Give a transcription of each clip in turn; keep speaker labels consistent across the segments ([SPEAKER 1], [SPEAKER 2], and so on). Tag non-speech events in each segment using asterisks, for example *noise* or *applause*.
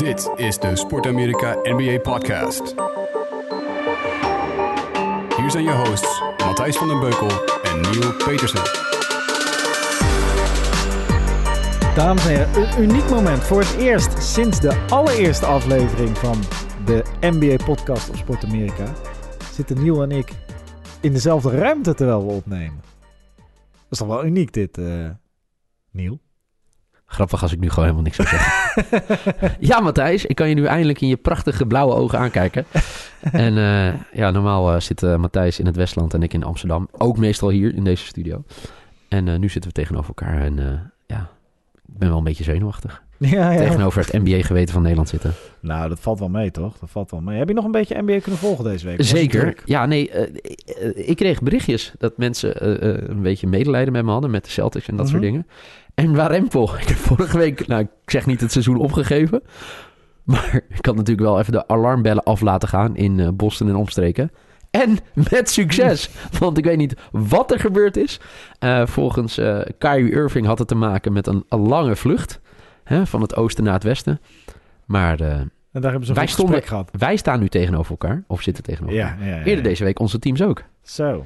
[SPEAKER 1] Dit is de Sport Amerika NBA Podcast. Hier zijn je hosts Matthijs van den Beukel en Neil Petersen.
[SPEAKER 2] Dames en heren, een uniek moment. Voor het eerst sinds de allereerste aflevering van de NBA-podcast op Sport Amerika zitten Niel en ik in dezelfde ruimte terwijl we opnemen. Dat is toch wel uniek dit, eh Niel?
[SPEAKER 3] Grappig als ik nu gewoon helemaal niks zou zeggen. *laughs* *laughs* ja, Matthijs, ik kan je nu eindelijk in je prachtige blauwe ogen aankijken. *laughs* en eh, ja, normaal eh, zit eh, Matthijs in het Westland en ik in Amsterdam. Ook meestal hier in deze studio. En nu zitten we tegenover elkaar en ja, ik ben wel een beetje zenuwachtig. *laughs*
[SPEAKER 2] Ja, ja.
[SPEAKER 3] Tegenover het NBA-geweten van Nederland zitten.
[SPEAKER 2] Nou, dat valt wel mee, toch? Dat valt wel mee. Heb je nog een beetje NBA kunnen volgen deze week?
[SPEAKER 3] Zeker. Ja, nee, ik kreeg berichtjes dat mensen een beetje medelijden met me hadden, met de Celtics en dat soort
[SPEAKER 2] Mhm.
[SPEAKER 3] dingen. En Warempel, ik heb vorige week, nou, ik zeg niet het seizoen opgegeven, maar ik had natuurlijk wel even de alarmbellen af laten gaan in eh, Boston en omstreken. En met succes, want ik weet niet wat er gebeurd is. Eh, volgens eh Kyrie Irving had het te maken met een, een lange vlucht hè, van het oosten naar het westen. Maar
[SPEAKER 2] En daar hebben ze een
[SPEAKER 3] Wij stonden-
[SPEAKER 2] gehad.
[SPEAKER 3] wij staan nu tegenover elkaar, of zitten tegenover elkaar.
[SPEAKER 2] Ja, ja, ja.
[SPEAKER 3] Eerder deze week onze teams ook.
[SPEAKER 2] Zo.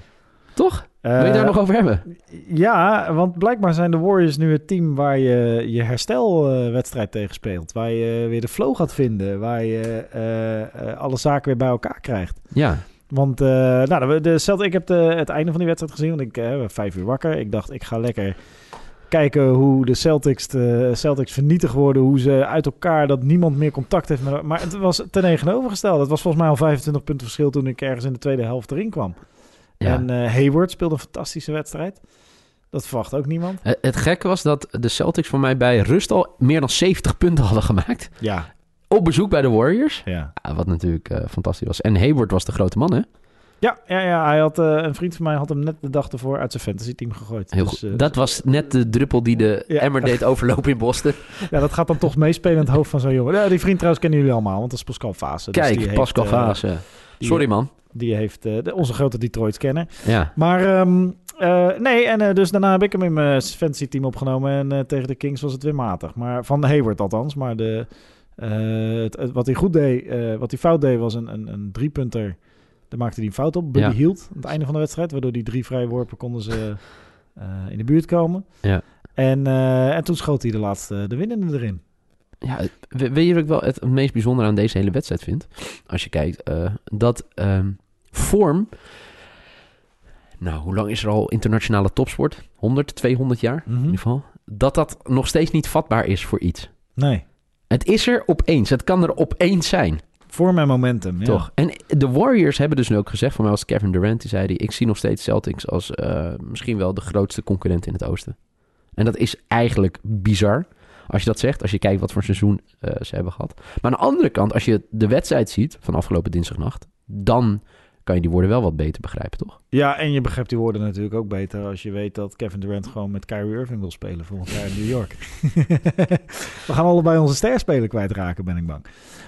[SPEAKER 3] Toch? Wil je daar
[SPEAKER 2] Eh,
[SPEAKER 3] nog over hebben?
[SPEAKER 2] Ja, want blijkbaar zijn de Warriors nu het team waar je je herstelwedstrijd tegen speelt. Waar je weer de flow gaat vinden. Waar je eh, eh, alle zaken weer bij elkaar krijgt.
[SPEAKER 3] Ja.
[SPEAKER 2] Want nou, de, Celtics, ik heb de, het einde van die wedstrijd gezien. Want ik was vijf uur wakker. Ik dacht, ik ga lekker kijken hoe de Celtics, de Celtics vernietigd worden. Hoe ze uit elkaar, dat niemand meer contact heeft. Met, maar het was ten tegenovergestelde. Het was volgens mij al 25 punten verschil toen ik ergens in de tweede helft erin kwam.
[SPEAKER 3] Ja.
[SPEAKER 2] En eh, Hayward speelde een fantastische wedstrijd. Dat verwacht ook niemand.
[SPEAKER 3] Het- gekke was dat de Celtics voor mij bij rust al meer dan 70 punten hadden gemaakt.
[SPEAKER 2] Ja,
[SPEAKER 3] Op bezoek bij de Warriors.
[SPEAKER 2] ja.
[SPEAKER 3] Ja, wat natuurlijk eh, fantastisch was. En Hayward was de grote man, hè?
[SPEAKER 2] Ja, ja, ja hij had, eh, een vriend van mij had hem net de dag ervoor uit zijn fantasy team gegooid.
[SPEAKER 3] Heel
[SPEAKER 2] Dus,
[SPEAKER 3] dat was net de druppel die de
[SPEAKER 2] Ja.
[SPEAKER 3] emmer deed overlopen in Boston. *laughs*
[SPEAKER 2] ja, dat gaat dan toch meespelen in het hoofd van zo'n jongen. Ja, die vriend trouwens kennen jullie allemaal, want dat is Pascal Fase. Dus
[SPEAKER 3] Kijk,
[SPEAKER 2] die heeft,
[SPEAKER 3] Pascal
[SPEAKER 2] eh,
[SPEAKER 3] Fase. Sorry, man.
[SPEAKER 2] Die heeft eh, de- onze grote Detroit kenner.
[SPEAKER 3] Ja.
[SPEAKER 2] Maar ehm, eh, nee, en eh, dus daarna heb ik hem in mijn fantasy team opgenomen. En tegen de Kings was het weer matig. Maar van Hayward althans. Maar de, het, het- wat hij goed deed, wat hij fout deed, was een, een, een driepunter. Daar maakte hij een fout op. Buddy
[SPEAKER 3] Ja.
[SPEAKER 2] hield aan het einde van de wedstrijd. Waardoor die drie vrije worpen konden ze *laughs* in de buurt komen.
[SPEAKER 3] Ja.
[SPEAKER 2] En, en toen schoot hij de laatste, de winnende erin.
[SPEAKER 3] Ja, weet je wat ik wel het, meest bijzondere aan deze hele wedstrijd vind? Als je kijkt, eh, dat ehm, vorm... Nou, hoe lang is er al internationale topsport? 100, 200 jaar in ieder geval. Dat dat nog steeds niet vatbaar is voor iets.
[SPEAKER 2] Nee,
[SPEAKER 3] Het is er opeens. Het kan er opeens zijn,
[SPEAKER 2] vorm en momentum. Ja.
[SPEAKER 3] toch? En de Warriors hebben dus nu ook gezegd... Voor mij was Kevin Durant, die zei... Die, ik zie nog steeds Celtics als eh, misschien wel de grootste concurrent in het oosten. En dat is eigenlijk bizar als je dat zegt. Als je kijkt wat voor seizoen eh, ze hebben gehad. Maar aan de andere kant, als je de wedstrijd ziet van afgelopen dinsdagnacht... dan kan je die woorden wel wat beter begrijpen, toch?
[SPEAKER 2] Ja, en je begrijpt die woorden natuurlijk ook beter als je weet dat Kevin Durant gewoon met Kyrie Irving wil spelen volgend jaar in New York. *laughs* We gaan allebei onze sterspeler kwijtraken, ben ik bang.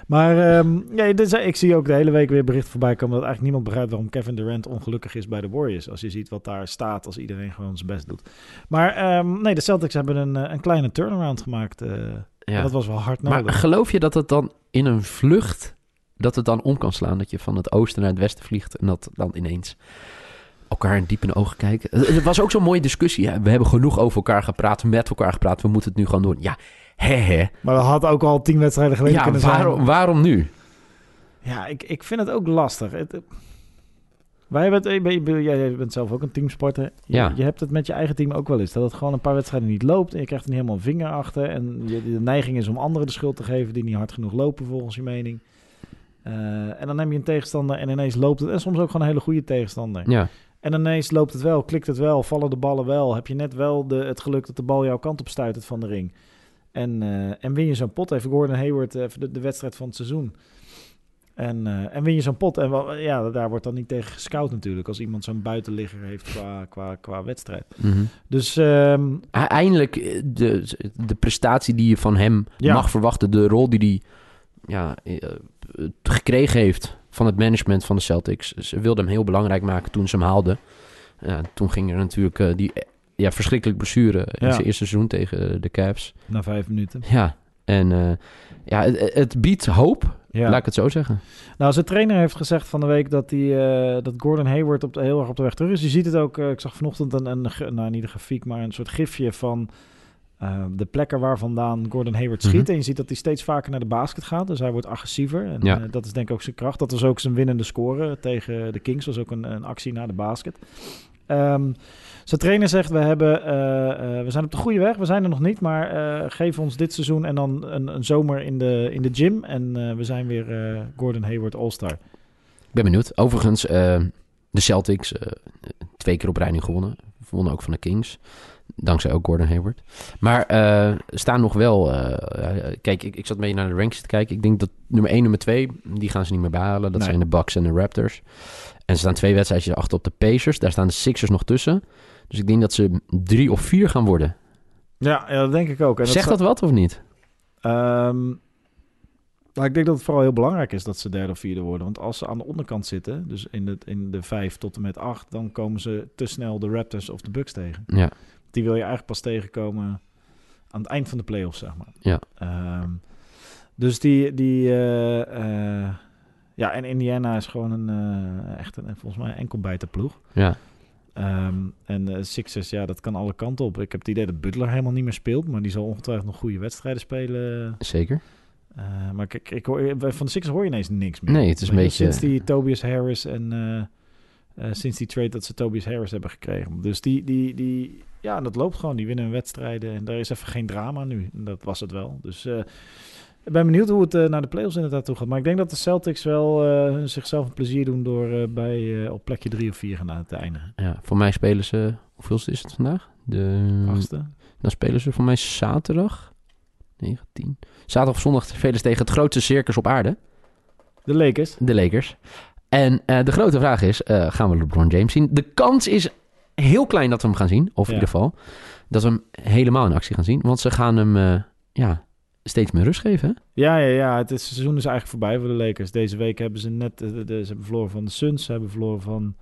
[SPEAKER 2] Maar ehm, ja, ik zie ook de hele week weer berichten voorbij komen dat eigenlijk niemand begrijpt waarom Kevin Durant ongelukkig is bij de Warriors. Als je ziet wat daar staat, als iedereen gewoon zijn best doet. Maar ehm, nee, de Celtics hebben een, eh, een kleine turnaround gemaakt. eh, en dat was wel hard
[SPEAKER 3] Maar
[SPEAKER 2] nodig.
[SPEAKER 3] geloof je dat het dan in een vlucht... dat het dan om kan slaan? Dat je van het oosten naar het westen vliegt... en dat dan ineens elkaar diep in de ogen kijken? Het was ook zo'n mooie discussie. hè. We hebben genoeg over elkaar gepraat, met elkaar gepraat. We moeten het nu gewoon doen. Ja, hè hè.
[SPEAKER 2] Maar dat had ook al tien wedstrijden geleden
[SPEAKER 3] Ja,
[SPEAKER 2] kunnen zijn.
[SPEAKER 3] waarom, nu?
[SPEAKER 2] Ja, ik, ik vind het ook lastig. Het, eh, wij hebben het, ben- jij bent zelf ook een teamsporter. Je,
[SPEAKER 3] Ja.
[SPEAKER 2] je hebt het met je eigen team ook wel eens. Dat het gewoon een paar wedstrijden niet loopt. En je krijgt er niet helemaal een vinger achter. En je, de neiging is om anderen de schuld te geven die niet hard genoeg lopen, volgens je mening. Eh, en dan neem je een tegenstander en ineens loopt het. En soms ook gewoon een hele goede tegenstander.
[SPEAKER 3] Ja,
[SPEAKER 2] En ineens loopt het wel, klikt het wel, vallen de ballen wel. Heb je net wel de, het geluk dat de bal jouw kant op stuitert van de ring. En, eh, en win je zo'n pot. Even Gordon Hayward, even de, de wedstrijd van het seizoen. En, eh, en win je zo'n pot. En wel, ja, daar wordt dan niet tegen gescout natuurlijk. Als iemand zo'n buitenligger heeft qua, qua, qua wedstrijd.
[SPEAKER 3] mhm.
[SPEAKER 2] Dus ehm,
[SPEAKER 3] E- Eindelijk de, de prestatie die je van hem
[SPEAKER 2] Ja.
[SPEAKER 3] mag verwachten. De rol die hij ja, eh, gekregen heeft van het management van de Celtics. Ze wilden hem heel belangrijk maken toen ze hem haalden. Ja, toen ging er natuurlijk eh, die eh, ja, verschrikkelijk blessure in
[SPEAKER 2] Ja.
[SPEAKER 3] zijn eerste seizoen tegen de Cavs.
[SPEAKER 2] na vijf minuten.
[SPEAKER 3] Ja, En ja, het, het biedt hoop,
[SPEAKER 2] Ja.
[SPEAKER 3] laat ik het zo zeggen.
[SPEAKER 2] Nou, zijn trainer heeft gezegd van de week dat, hij, eh, dat Gordon Hayward op de, heel erg op de weg terug is. Je ziet het ook, ik zag vanochtend een, een, nou niet een grafiek, maar een soort gifje van eh, de plekken waar vandaan Gordon Hayward schiet.
[SPEAKER 3] Mhm.
[SPEAKER 2] En je ziet dat hij steeds vaker naar de basket gaat, dus hij wordt agressiever. En
[SPEAKER 3] Ja.
[SPEAKER 2] eh, dat is denk ik ook zijn kracht. Dat was ook zijn winnende score tegen de Kings, was ook een, een actie naar de basket. Ehm, zijn trainer zegt, we, hebben, eh, eh, we zijn op de goede weg, we zijn er nog niet, maar geef ons dit seizoen en dan een, een zomer in de, in de gym. En we zijn weer Gordon Hayward All-Star.
[SPEAKER 3] Ik ben benieuwd. Overigens, de Celtics, twee keer op rij nu gewonnen. Wonnen ook van de Kings. Dankzij ook Gordon Hayward. Maar eh staan nog wel... eh, kijk, ik, ik zat mee naar de ranks te kijken. Ik denk dat nummer 1 nummer 2, die gaan ze niet meer behalen. Dat
[SPEAKER 2] Nee.
[SPEAKER 3] zijn de Bucks en de Raptors. En ze staan twee wedstrijdjes achter op de Pacers. Daar staan de Sixers nog tussen. Dus ik denk dat ze drie of vier gaan worden.
[SPEAKER 2] Ja, ja dat denk ik ook. En
[SPEAKER 3] Zegt dat wat of niet?
[SPEAKER 2] Ehm, nou, ik denk dat het vooral heel belangrijk is dat ze derde of vierde worden. Want als ze aan de onderkant zitten, dus in de, in de vijf tot en met acht, dan komen ze te snel de Raptors of de Bucks tegen.
[SPEAKER 3] Ja,
[SPEAKER 2] Die wil je eigenlijk pas tegenkomen aan het eind van de playoffs, zeg maar.
[SPEAKER 3] Ja.
[SPEAKER 2] Ehm, dus die, die eh, eh, ja, en Indiana is gewoon een, eh, echt een, volgens mij een enkelbijter ploeg.
[SPEAKER 3] ja.
[SPEAKER 2] Ehm, en Sixers, ja, dat kan alle kanten op. Ik heb het idee dat Butler helemaal niet meer speelt, maar die zal ongetwijfeld nog goede wedstrijden spelen.
[SPEAKER 3] zeker.
[SPEAKER 2] Maar kijk, ik hoor, van de Sixers hoor je ineens niks meer.
[SPEAKER 3] Nee, het is een beetje-
[SPEAKER 2] Sinds die Tobias Harris en sinds die trade dat ze Tobias Harris hebben gekregen. Dus die, die, die, ja, dat loopt gewoon. Die winnen hun wedstrijden en daar is even geen drama nu. En dat was het wel. Dus eh, ik ben benieuwd hoe het eh, naar de playoffs inderdaad toe gaat. Maar ik denk dat de Celtics wel eh, zichzelf een plezier doen door bij, op plekje drie of vier gaan te eindigen.
[SPEAKER 3] Ja, voor mij spelen ze... Hoeveel is het vandaag? De
[SPEAKER 2] Achtste.
[SPEAKER 3] Dan spelen ze voor mij zaterdag. 19. Zaterdag of zondag spelen ze tegen het grootste circus op aarde.
[SPEAKER 2] De Lakers.
[SPEAKER 3] De Lakers. En de grote vraag is, gaan we LeBron James zien? De kans is heel klein dat we hem gaan zien. Of in ieder geval dat we hem helemaal in actie gaan zien. Want ze gaan hem eh, ja, steeds meer rust geven. hè?
[SPEAKER 2] Ja, ja, ja. Het is, seizoen is eigenlijk voorbij voor de Lakers. Deze week hebben ze net... eh, de, de- ze hebben verloren van de Suns. Ze hebben verloren van...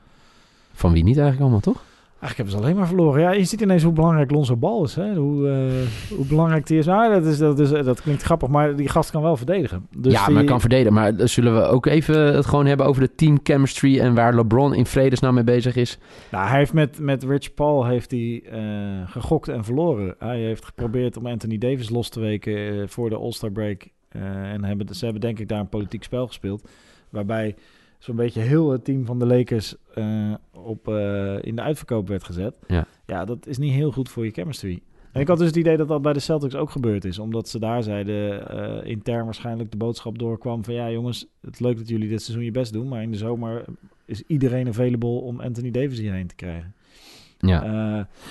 [SPEAKER 3] Van wie niet eigenlijk allemaal, toch?
[SPEAKER 2] Eigenlijk hebben ze alleen maar verloren. Ja, je ziet ineens hoe belangrijk Lonzo Bal is. Hè? Hoe, eh, hoe belangrijk die is. Ah, dat, is, dat, is, dat klinkt grappig, maar die gast kan wel verdedigen. Dus
[SPEAKER 3] ja,
[SPEAKER 2] die-
[SPEAKER 3] maar kan verdedigen. Maar dan zullen we ook even het gewoon hebben over de team chemistry... en waar LeBron in vredesnaam mee bezig is.
[SPEAKER 2] Nou, hij heeft met, met Rich Paul heeft hij, eh, gegokt en verloren. Hij heeft geprobeerd om Anthony Davis los te weken eh, voor de All-Star break. Eh, en hebben, ze hebben denk ik daar een politiek spel gespeeld. Waarbij zo'n beetje heel het team van de Lakers eh, op, eh, in de uitverkoop werd gezet.
[SPEAKER 3] Ja.
[SPEAKER 2] ja, dat is niet heel goed voor je chemistry. En ik had dus het idee dat dat bij de Celtics ook gebeurd is. Omdat ze daar zeiden, eh, intern waarschijnlijk de boodschap doorkwam van... ja jongens, het is leuk dat jullie dit seizoen je best doen... maar in de zomer is iedereen available om Anthony Davis hierheen te krijgen.
[SPEAKER 3] Ja,
[SPEAKER 2] Eh,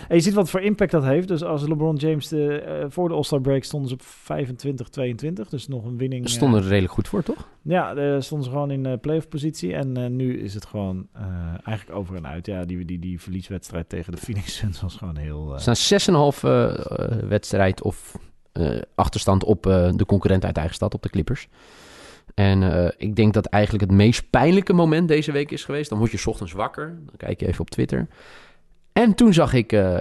[SPEAKER 2] en je ziet wat voor impact dat heeft. Dus als LeBron James de, eh, voor de All-Star break stonden ze op 25, 22. Dus nog een winning.
[SPEAKER 3] ze
[SPEAKER 2] eh,
[SPEAKER 3] stonden er redelijk goed voor, toch?
[SPEAKER 2] ja, eh, stonden ze gewoon in eh playoff positie. En eh, nu is het gewoon eh, eigenlijk over en uit. Ja, die, die, die verlieswedstrijd tegen de Phoenix Suns was gewoon heel... eh,
[SPEAKER 3] Ze staan 6,5 eh, eh, wedstrijd of eh, achterstand op eh, de concurrent uit eigen stad, op de Clippers. En eh, ik denk dat eigenlijk het meest pijnlijke moment deze week is geweest. Dan word je 's ochtends wakker, dan kijk je even op Twitter. En toen zag ik eh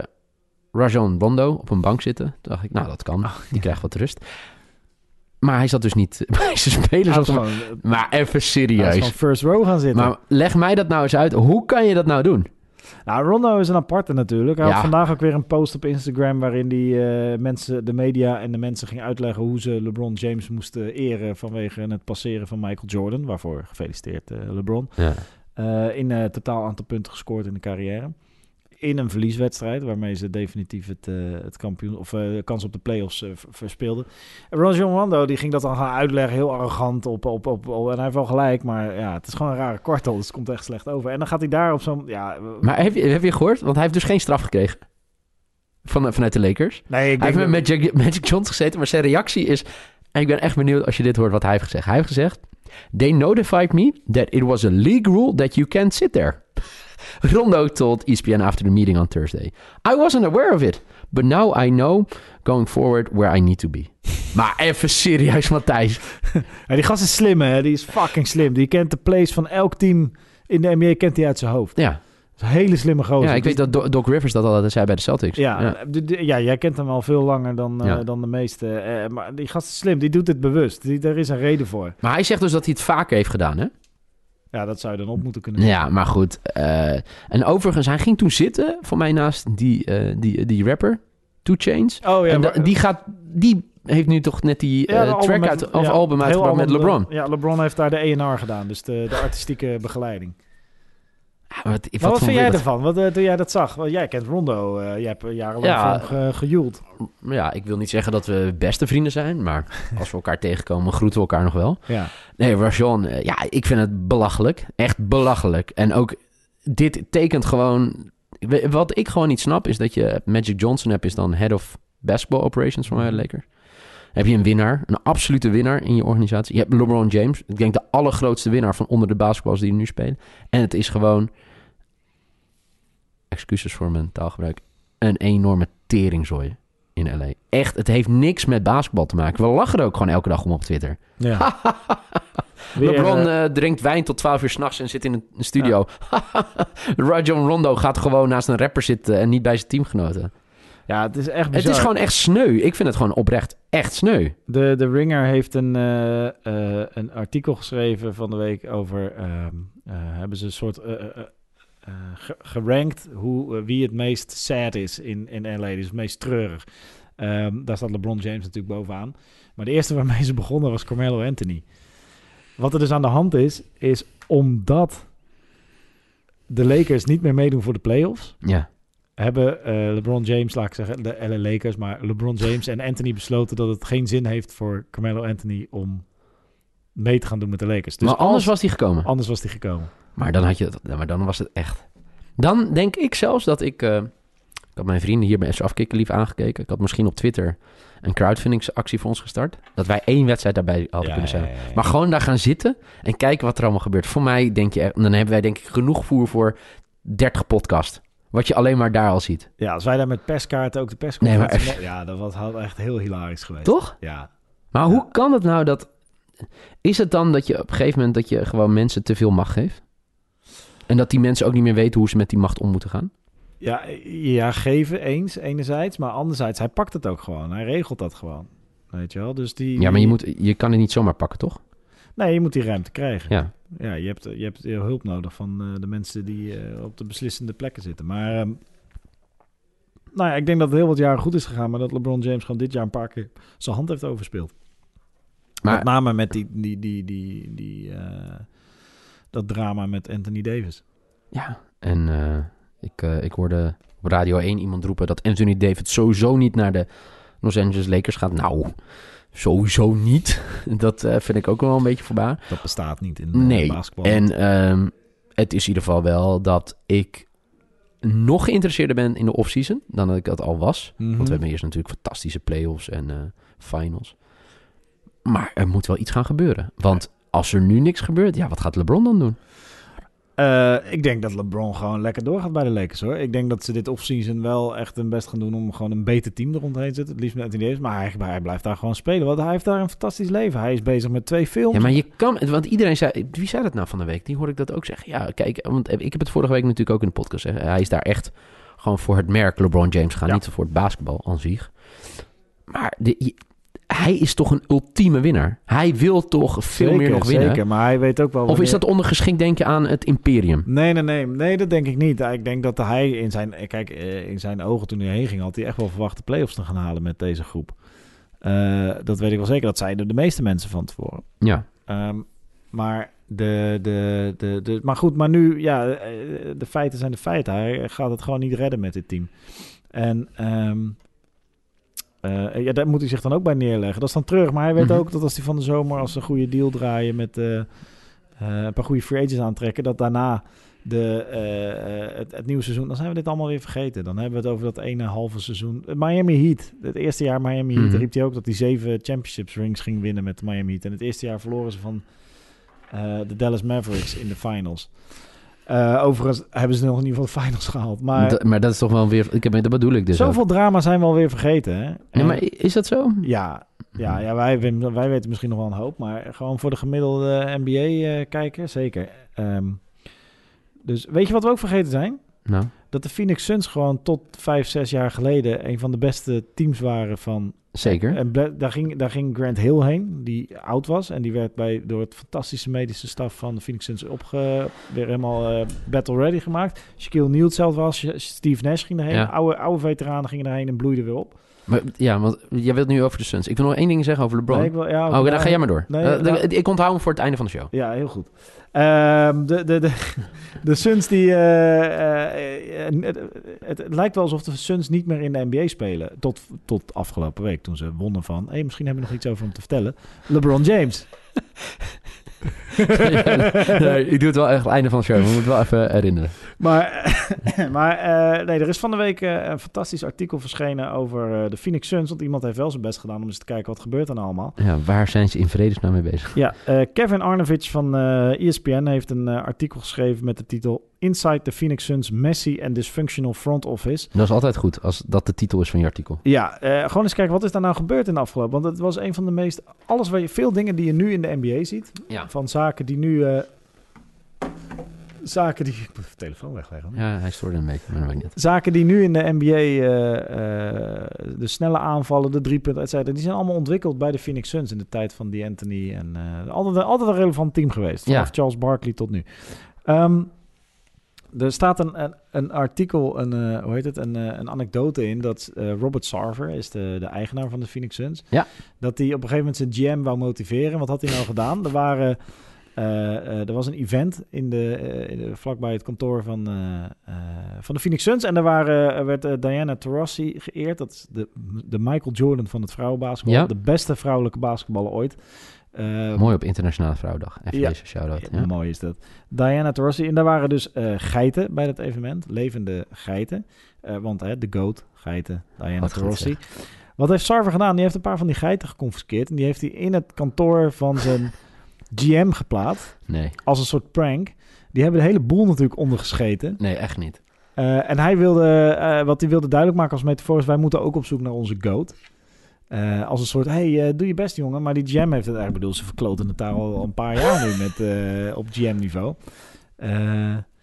[SPEAKER 3] Rajon Rondo op een bank zitten. Toen dacht ik, nou dat kan, die krijgt wat rust. Maar hij zat dus niet *laughs* bij zijn spelers.
[SPEAKER 2] hij
[SPEAKER 3] de-
[SPEAKER 2] gewoon,
[SPEAKER 3] Maar even
[SPEAKER 2] hij is
[SPEAKER 3] serieus.
[SPEAKER 2] gewoon first row gaan zitten.
[SPEAKER 3] Maar leg mij dat nou eens uit. Hoe kan je dat nou doen?
[SPEAKER 2] Nou, Rondo is een aparte natuurlijk. Hij
[SPEAKER 3] Ja.
[SPEAKER 2] had vandaag ook weer een post op Instagram... waarin die eh, mensen, de media en de mensen ging uitleggen... hoe ze LeBron James moesten eren... vanwege het passeren van Michael Jordan. Waarvoor gefeliciteerd eh, LeBron.
[SPEAKER 3] Ja.
[SPEAKER 2] Eh, in totaal aantal punten gescoord in de carrière. In een verlieswedstrijd, waarmee ze definitief het, eh, het kampioen of eh, de kans op de playoffs eh, verspeelden. En Rajon Rondo die ging dat dan gaan uitleggen, heel arrogant op, op, op, op- En hij heeft wel gelijk, maar ja, het is gewoon een rare kwartel, dus het komt echt slecht over. En dan gaat hij daar op zo'n. Ja,
[SPEAKER 3] Maar heb je, heb je gehoord? Want hij heeft dus geen straf gekregen. Van, vanuit de Lakers.
[SPEAKER 2] nee, ik
[SPEAKER 3] Hij heeft met Magic, Magic Johnson gezeten, maar zijn reactie is... En ik ben echt benieuwd als je dit hoort wat hij heeft gezegd. Hij heeft gezegd... They notified me that it was a league rule that you can't sit there. Rondo told ESPN after the meeting on Thursday. I wasn't aware of it. But now I know going forward where I need to be. *laughs* Maar even serieus, Matthijs. *laughs*
[SPEAKER 2] Ja, die gast is slim, hè? Die is fucking slim. Die kent de plays van elk team in de NBA kent hij uit zijn hoofd.
[SPEAKER 3] Ja,
[SPEAKER 2] een hele slimme gozer.
[SPEAKER 3] ja, ik
[SPEAKER 2] Die-
[SPEAKER 3] weet dat Do- Doc Rivers dat altijd zei bij de Celtics.
[SPEAKER 2] Ja, ja, jij kent hem al veel langer dan, eh, dan de meeste. eh, maar die gast is slim, die doet het bewust. Die, er is een reden voor.
[SPEAKER 3] Maar hij zegt dus dat hij het vaker heeft gedaan, hè?
[SPEAKER 2] Ja, dat zou je dan op moeten kunnen.
[SPEAKER 3] Ja, maar goed. eh, en overigens, hij ging toen zitten, voor mij naast die, eh, die, die rapper, Two Chains.
[SPEAKER 2] Oh ja,
[SPEAKER 3] en
[SPEAKER 2] maar-
[SPEAKER 3] die, gaat, die heeft nu toch net die
[SPEAKER 2] Ja,
[SPEAKER 3] eh, track
[SPEAKER 2] met-
[SPEAKER 3] uit, of
[SPEAKER 2] ja,
[SPEAKER 3] album uitgebracht met LeBron.
[SPEAKER 2] eh, Ja, LeBron heeft daar de E&R gedaan, dus de, de artistieke begeleiding.
[SPEAKER 3] Maar wat,
[SPEAKER 2] Maar wat, vind jij ervan? Wat, eh, toen jij dat zag? Want jij kent Rondo, eh, jij hebt jarenlang
[SPEAKER 3] Ja.
[SPEAKER 2] hem gejoeld.
[SPEAKER 3] Ja, ik wil niet zeggen dat we beste vrienden zijn, maar *laughs* als we elkaar tegenkomen, groeten we elkaar nog wel.
[SPEAKER 2] Ja.
[SPEAKER 3] Nee, Rajon, eh, ja, ik vind het belachelijk. Echt belachelijk. En ook, dit tekent gewoon... Wat ik gewoon niet snap, is dat je Magic Johnson hebt, is dan Head of Basketball Operations voor mij,
[SPEAKER 2] Mhm.
[SPEAKER 3] Lakers. Heb je een winnaar, een absolute winnaar in je organisatie. Je hebt LeBron James, ik denk de allergrootste winnaar van onder de basketballers die nu spelen. En het is gewoon, excuses voor mijn taalgebruik, een enorme teringzooi in LA. Echt, het heeft niks met basketbal te maken. We lachen er ook gewoon elke dag om op Twitter.
[SPEAKER 2] ja. *laughs*
[SPEAKER 3] LeBron
[SPEAKER 2] eh,
[SPEAKER 3] eh, drinkt wijn tot 12 uur s'nachts en zit in een een studio. *laughs* Rajon Rondo gaat gewoon naast een rapper zitten en niet bij zijn teamgenoten.
[SPEAKER 2] Ja, het is echt
[SPEAKER 3] Het is gewoon echt sneu. Ik vind het gewoon oprecht echt sneu.
[SPEAKER 2] De, de Ringer heeft een, eh, eh, een artikel geschreven van de week over... ehm, eh, hebben ze een soort... eh, eh, eh, ge- gerankt hoe, wie het meest sad is in, in LA. Dus het meest treurig. Ehm, daar staat LeBron James natuurlijk bovenaan. Maar de eerste waarmee ze begonnen was Carmelo Anthony. Wat er dus aan de hand is, is omdat de Lakers niet meer meedoen voor de playoffs...
[SPEAKER 3] Ja.
[SPEAKER 2] Hebben eh, LeBron James, laat ik zeggen, de LA Lakers, maar LeBron James en Anthony besloten dat het geen zin heeft voor Carmelo Anthony om mee te gaan doen met de Lakers. Dus
[SPEAKER 3] maar anders
[SPEAKER 2] als-
[SPEAKER 3] was hij gekomen.
[SPEAKER 2] anders was hij gekomen.
[SPEAKER 3] Maar dan, had je, het- maar dan was het echt. Dan denk ik zelfs dat ik... eh, ik had mijn vrienden hier bij FC Afkikken lief aangekeken. Ik had misschien op Twitter een crowdfundingsactie voor ons gestart. Dat wij één wedstrijd daarbij hadden kunnen zijn. Maar gewoon daar gaan zitten en kijken wat er allemaal gebeurt. Voor mij denk je, dan hebben wij denk ik genoeg voer voor 30 podcast. Wat je alleen maar daar al ziet.
[SPEAKER 2] Ja, als wij daar met perskaarten ook de
[SPEAKER 3] Nee,
[SPEAKER 2] persconferentie...
[SPEAKER 3] maar-
[SPEAKER 2] Ja, dat was had echt heel hilarisch geweest.
[SPEAKER 3] Toch?
[SPEAKER 2] Ja.
[SPEAKER 3] Maar hoe kan het nou dat... Is het dan dat je op een gegeven moment dat je gewoon mensen te veel macht geeft? En dat die mensen ook niet meer weten hoe ze met die macht om moeten gaan?
[SPEAKER 2] Ja, ja, geven eens, enerzijds. Maar anderzijds, hij pakt het ook gewoon. Hij regelt dat gewoon. Weet je wel? Dus die...
[SPEAKER 3] Ja, maar je, moet, je kan het niet zomaar pakken, toch?
[SPEAKER 2] Nee, je moet die ruimte krijgen.
[SPEAKER 3] Ja.
[SPEAKER 2] ja, je hebt, je hebt hulp nodig van eh, de mensen die eh, op de beslissende plekken zitten. Maar ehm, nou ja, ik denk dat het heel wat jaren goed is gegaan, maar dat LeBron James gewoon dit jaar een paar keer zijn hand heeft overspeeld.
[SPEAKER 3] Maar
[SPEAKER 2] Met name met die, die, die, die, die, eh, dat drama met Anthony Davis.
[SPEAKER 3] Ja, en ik, ik hoorde op Radio 1 iemand roepen dat Anthony David sowieso niet naar de Los Angeles Lakers gaat. Nou, sowieso niet. *laughs* Dat eh, vind ik ook wel een beetje voorbij.
[SPEAKER 2] Dat bestaat niet in eh,
[SPEAKER 3] Nee,
[SPEAKER 2] basketbal.
[SPEAKER 3] En ehm, het is in ieder geval wel dat ik nog geïnteresseerder ben in de offseason dan dat ik dat al was.
[SPEAKER 2] Mhm.
[SPEAKER 3] Want we hebben eerst natuurlijk fantastische playoffs en eh, finals. Maar er moet wel iets gaan gebeuren. Want als er nu niks gebeurt, ja, wat gaat LeBron dan doen?
[SPEAKER 2] Eh, ik denk dat LeBron gewoon lekker doorgaat bij de Lakers hoor. Ik denk dat ze dit offseason wel echt hun best gaan doen om gewoon een beter team er rondheen te zetten. Het liefst met Anthony Davis. Maar hij, hij blijft daar gewoon spelen. Want hij heeft daar een fantastisch leven. Hij is bezig met twee films.
[SPEAKER 3] Ja, maar je kan... Want iedereen zei... Wie zei dat nou van de week? Die hoorde ik dat ook zeggen. Ja, kijk, want ik heb het vorige week natuurlijk ook in de podcast zeggen. Hij is daar echt gewoon voor het merk LeBron James gaan.
[SPEAKER 2] Ja.
[SPEAKER 3] Niet voor het basketbal aan zich. Maar de, hij is toch een ultieme winnaar. Hij wil toch veel
[SPEAKER 2] Zeker,
[SPEAKER 3] meer nog winnen.
[SPEAKER 2] Zeker, maar hij weet ook wel...
[SPEAKER 3] Of is dat ondergeschikt denken aan het imperium?
[SPEAKER 2] Nee, nee, nee. Nee, dat denk ik niet. Ik denk dat hij in zijn... Kijk, eh, in zijn ogen toen hij heen ging... had hij echt wel verwacht de play-offs te gaan halen met deze groep. Eh, dat weet ik wel zeker. Dat zeiden de meeste mensen van tevoren.
[SPEAKER 3] Ja.
[SPEAKER 2] Ehm, maar, de, de, de, de, maar goed, maar nu, ja, eh, de feiten zijn de feiten. Hij gaat het gewoon niet redden met dit team. En ehm, eh, ja, daar moet hij zich dan ook bij neerleggen. Dat is dan terug. Maar hij weet
[SPEAKER 3] Mhm.
[SPEAKER 2] ook dat als hij van de zomer als ze een goede deal draaien met eh, eh, een paar goede free agents aantrekken, dat daarna de, het, het nieuwe seizoen, dan zijn we dit allemaal weer vergeten. Dan hebben we het over dat ene halve seizoen. Miami Heat, het eerste jaar Miami Heat,
[SPEAKER 3] Mhm.
[SPEAKER 2] riep hij ook dat hij zeven championships rings ging winnen met Miami Heat. En het eerste jaar verloren ze van de Dallas Mavericks in de finals. Eh, overigens hebben ze nog in ieder geval de finals gehaald. Maar
[SPEAKER 3] Dat- maar dat is toch wel weer... Ik heb, dat bedoel ik dus ook.
[SPEAKER 2] zoveel drama zijn we alweer vergeten. Hè?
[SPEAKER 3] Nee, maar is dat zo?
[SPEAKER 2] ja, ja, ja wij, wij, weten misschien nog wel een hoop, maar gewoon voor de gemiddelde NBA-kijker, zeker. Ehm, dus weet je wat we ook vergeten zijn?
[SPEAKER 3] Nou,
[SPEAKER 2] dat de Phoenix Suns gewoon tot vijf, zes jaar geleden een van de beste teams waren van...
[SPEAKER 3] zeker.
[SPEAKER 2] En daar ging, daar ging Grant Hill heen, die oud was. En die werd bij, door het fantastische medische staf van de Phoenix Suns opge, weer helemaal eh, battle ready gemaakt. Shaquille O'Neal hetzelfde was, Steve Nash ging erheen.
[SPEAKER 3] Ja.
[SPEAKER 2] Oude, oude veteranen gingen erheen en bloeiden weer op.
[SPEAKER 3] Maar, ja, want jij wilt nu over de Suns. Ik wil nog één ding zeggen over LeBron.
[SPEAKER 2] Nee, ik wil, ja,
[SPEAKER 3] oh, dan ga jij maar door.
[SPEAKER 2] Nee,
[SPEAKER 3] Eh,
[SPEAKER 2] nou-
[SPEAKER 3] ik onthoud hem voor het einde van de show.
[SPEAKER 2] Ja, heel goed. Ehm, de, de, de, *laughs* de Suns die... eh, eh, het, het, lijkt wel alsof de Suns niet meer in de NBA spelen. Tot, tot afgelopen week toen ze wonnen van... Hey, misschien hebben we nog iets over hem te vertellen. LeBron James. *laughs*
[SPEAKER 3] nee, ik doe het wel echt het einde van de show. We moeten wel even herinneren.
[SPEAKER 2] Maar, *laughs* maar eh, nee, er is van de week eh, een fantastisch artikel verschenen over eh, de Phoenix Suns. Want iemand heeft wel zijn best gedaan om eens te kijken wat gebeurt er nou allemaal.
[SPEAKER 3] Ja, waar zijn ze in vredesnaam mee bezig?
[SPEAKER 2] Ja, Kevin Arnovich van eh ESPN heeft een artikel geschreven met de titel Inside the Phoenix Suns Messy and Dysfunctional Front Office.
[SPEAKER 3] Dat is altijd goed als dat de titel is van je artikel.
[SPEAKER 2] Ja, eh, gewoon eens kijken wat is daar nou gebeurd in de afgelopen. Want het was een van de meest, alles waar je, veel dingen die je nu in de NBA ziet.
[SPEAKER 3] Ja.
[SPEAKER 2] Van zaken die nu, eh, zaken die, *laughs* ik moet de telefoon wegleggen.
[SPEAKER 3] Ja, hij stoorde een beetje, maar dat weet ik niet.
[SPEAKER 2] Zaken die nu in de NBA, eh, de snelle aanvallen, de driepunten, et cetera, die zijn allemaal ontwikkeld bij de Phoenix Suns in de tijd van D'Antoni. En eh, altijd, altijd een relevant team geweest, vanaf
[SPEAKER 3] Ja.
[SPEAKER 2] Charles Barkley tot nu. Ehm, er staat een, een, een artikel, een, eh, hoe heet het, een, eh, een anekdote in dat eh, Robert Sarver is de, de eigenaar van de Phoenix Suns.
[SPEAKER 3] Ja.
[SPEAKER 2] Dat hij op een gegeven moment zijn GM wou motiveren. Wat had hij nou gedaan? Er waren er was een event in de, in de, vlakbij het kantoor van, van de Phoenix Suns. En daar waren, er werd Diana Taurasi geëerd. Dat is de, de Michael Jordan van het vrouwenbasketbal.
[SPEAKER 3] Ja.
[SPEAKER 2] De beste vrouwelijke basketballer ooit. Eh,
[SPEAKER 3] Mooi op Internationale Vrouwendag. Even
[SPEAKER 2] Ja.
[SPEAKER 3] deze shout-out.
[SPEAKER 2] ja,
[SPEAKER 3] Ja.
[SPEAKER 2] Mooi is dat. Diana Taurasi. En daar waren dus eh, geiten bij dat evenement. Levende geiten. Eh, want de goat, geiten, Diana
[SPEAKER 3] Wat
[SPEAKER 2] Taurasi. Wat heeft Sarver gedaan? Die heeft een paar van die geiten geconfiskeerd. En die heeft hij in het kantoor van zijn *laughs* GM geplaatst.
[SPEAKER 3] Nee,
[SPEAKER 2] Als een soort prank. Die hebben de hele boel natuurlijk ondergescheten.
[SPEAKER 3] nee, echt niet.
[SPEAKER 2] Eh, en hij wilde, wat hij wilde duidelijk maken als metafoor is... wij moeten ook op zoek naar onze goat. Eh, als een soort, hey, eh, doe je best jongen. Maar die GM heeft het eigenlijk bedoeld. Ze verkloten het daar al een paar jaar nu met, eh, op GM-niveau.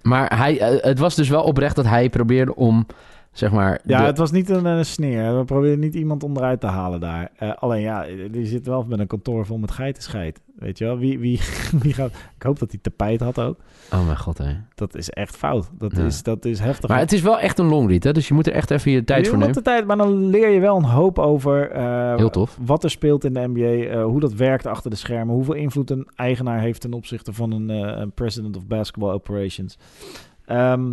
[SPEAKER 3] Maar hij, het was dus wel oprecht dat hij probeerde om, zeg maar...
[SPEAKER 2] ja,
[SPEAKER 3] de-
[SPEAKER 2] het was niet een, eh, sneer. We proberen niet iemand onderuit te halen daar. Eh, alleen ja, die zit wel met een kantoor vol met geitenscheid. Weet je wel, wie, wie, *laughs* wie gaat... Ik hoop dat hij tapijt had ook.
[SPEAKER 3] Oh mijn god, hè.
[SPEAKER 2] Dat is echt fout. Dat,
[SPEAKER 3] Ja.
[SPEAKER 2] is, dat is heftig.
[SPEAKER 3] Maar het is wel echt een longread, hè. Dus je moet er echt even je tijd
[SPEAKER 2] Je
[SPEAKER 3] voor nemen.
[SPEAKER 2] de tijd, maar dan leer je wel een hoop over eh,
[SPEAKER 3] Heel tof.
[SPEAKER 2] wat er speelt in de NBA, hoe dat werkt achter de schermen, hoeveel invloed een eigenaar heeft ten opzichte van een, een president of basketball operations. Ehm,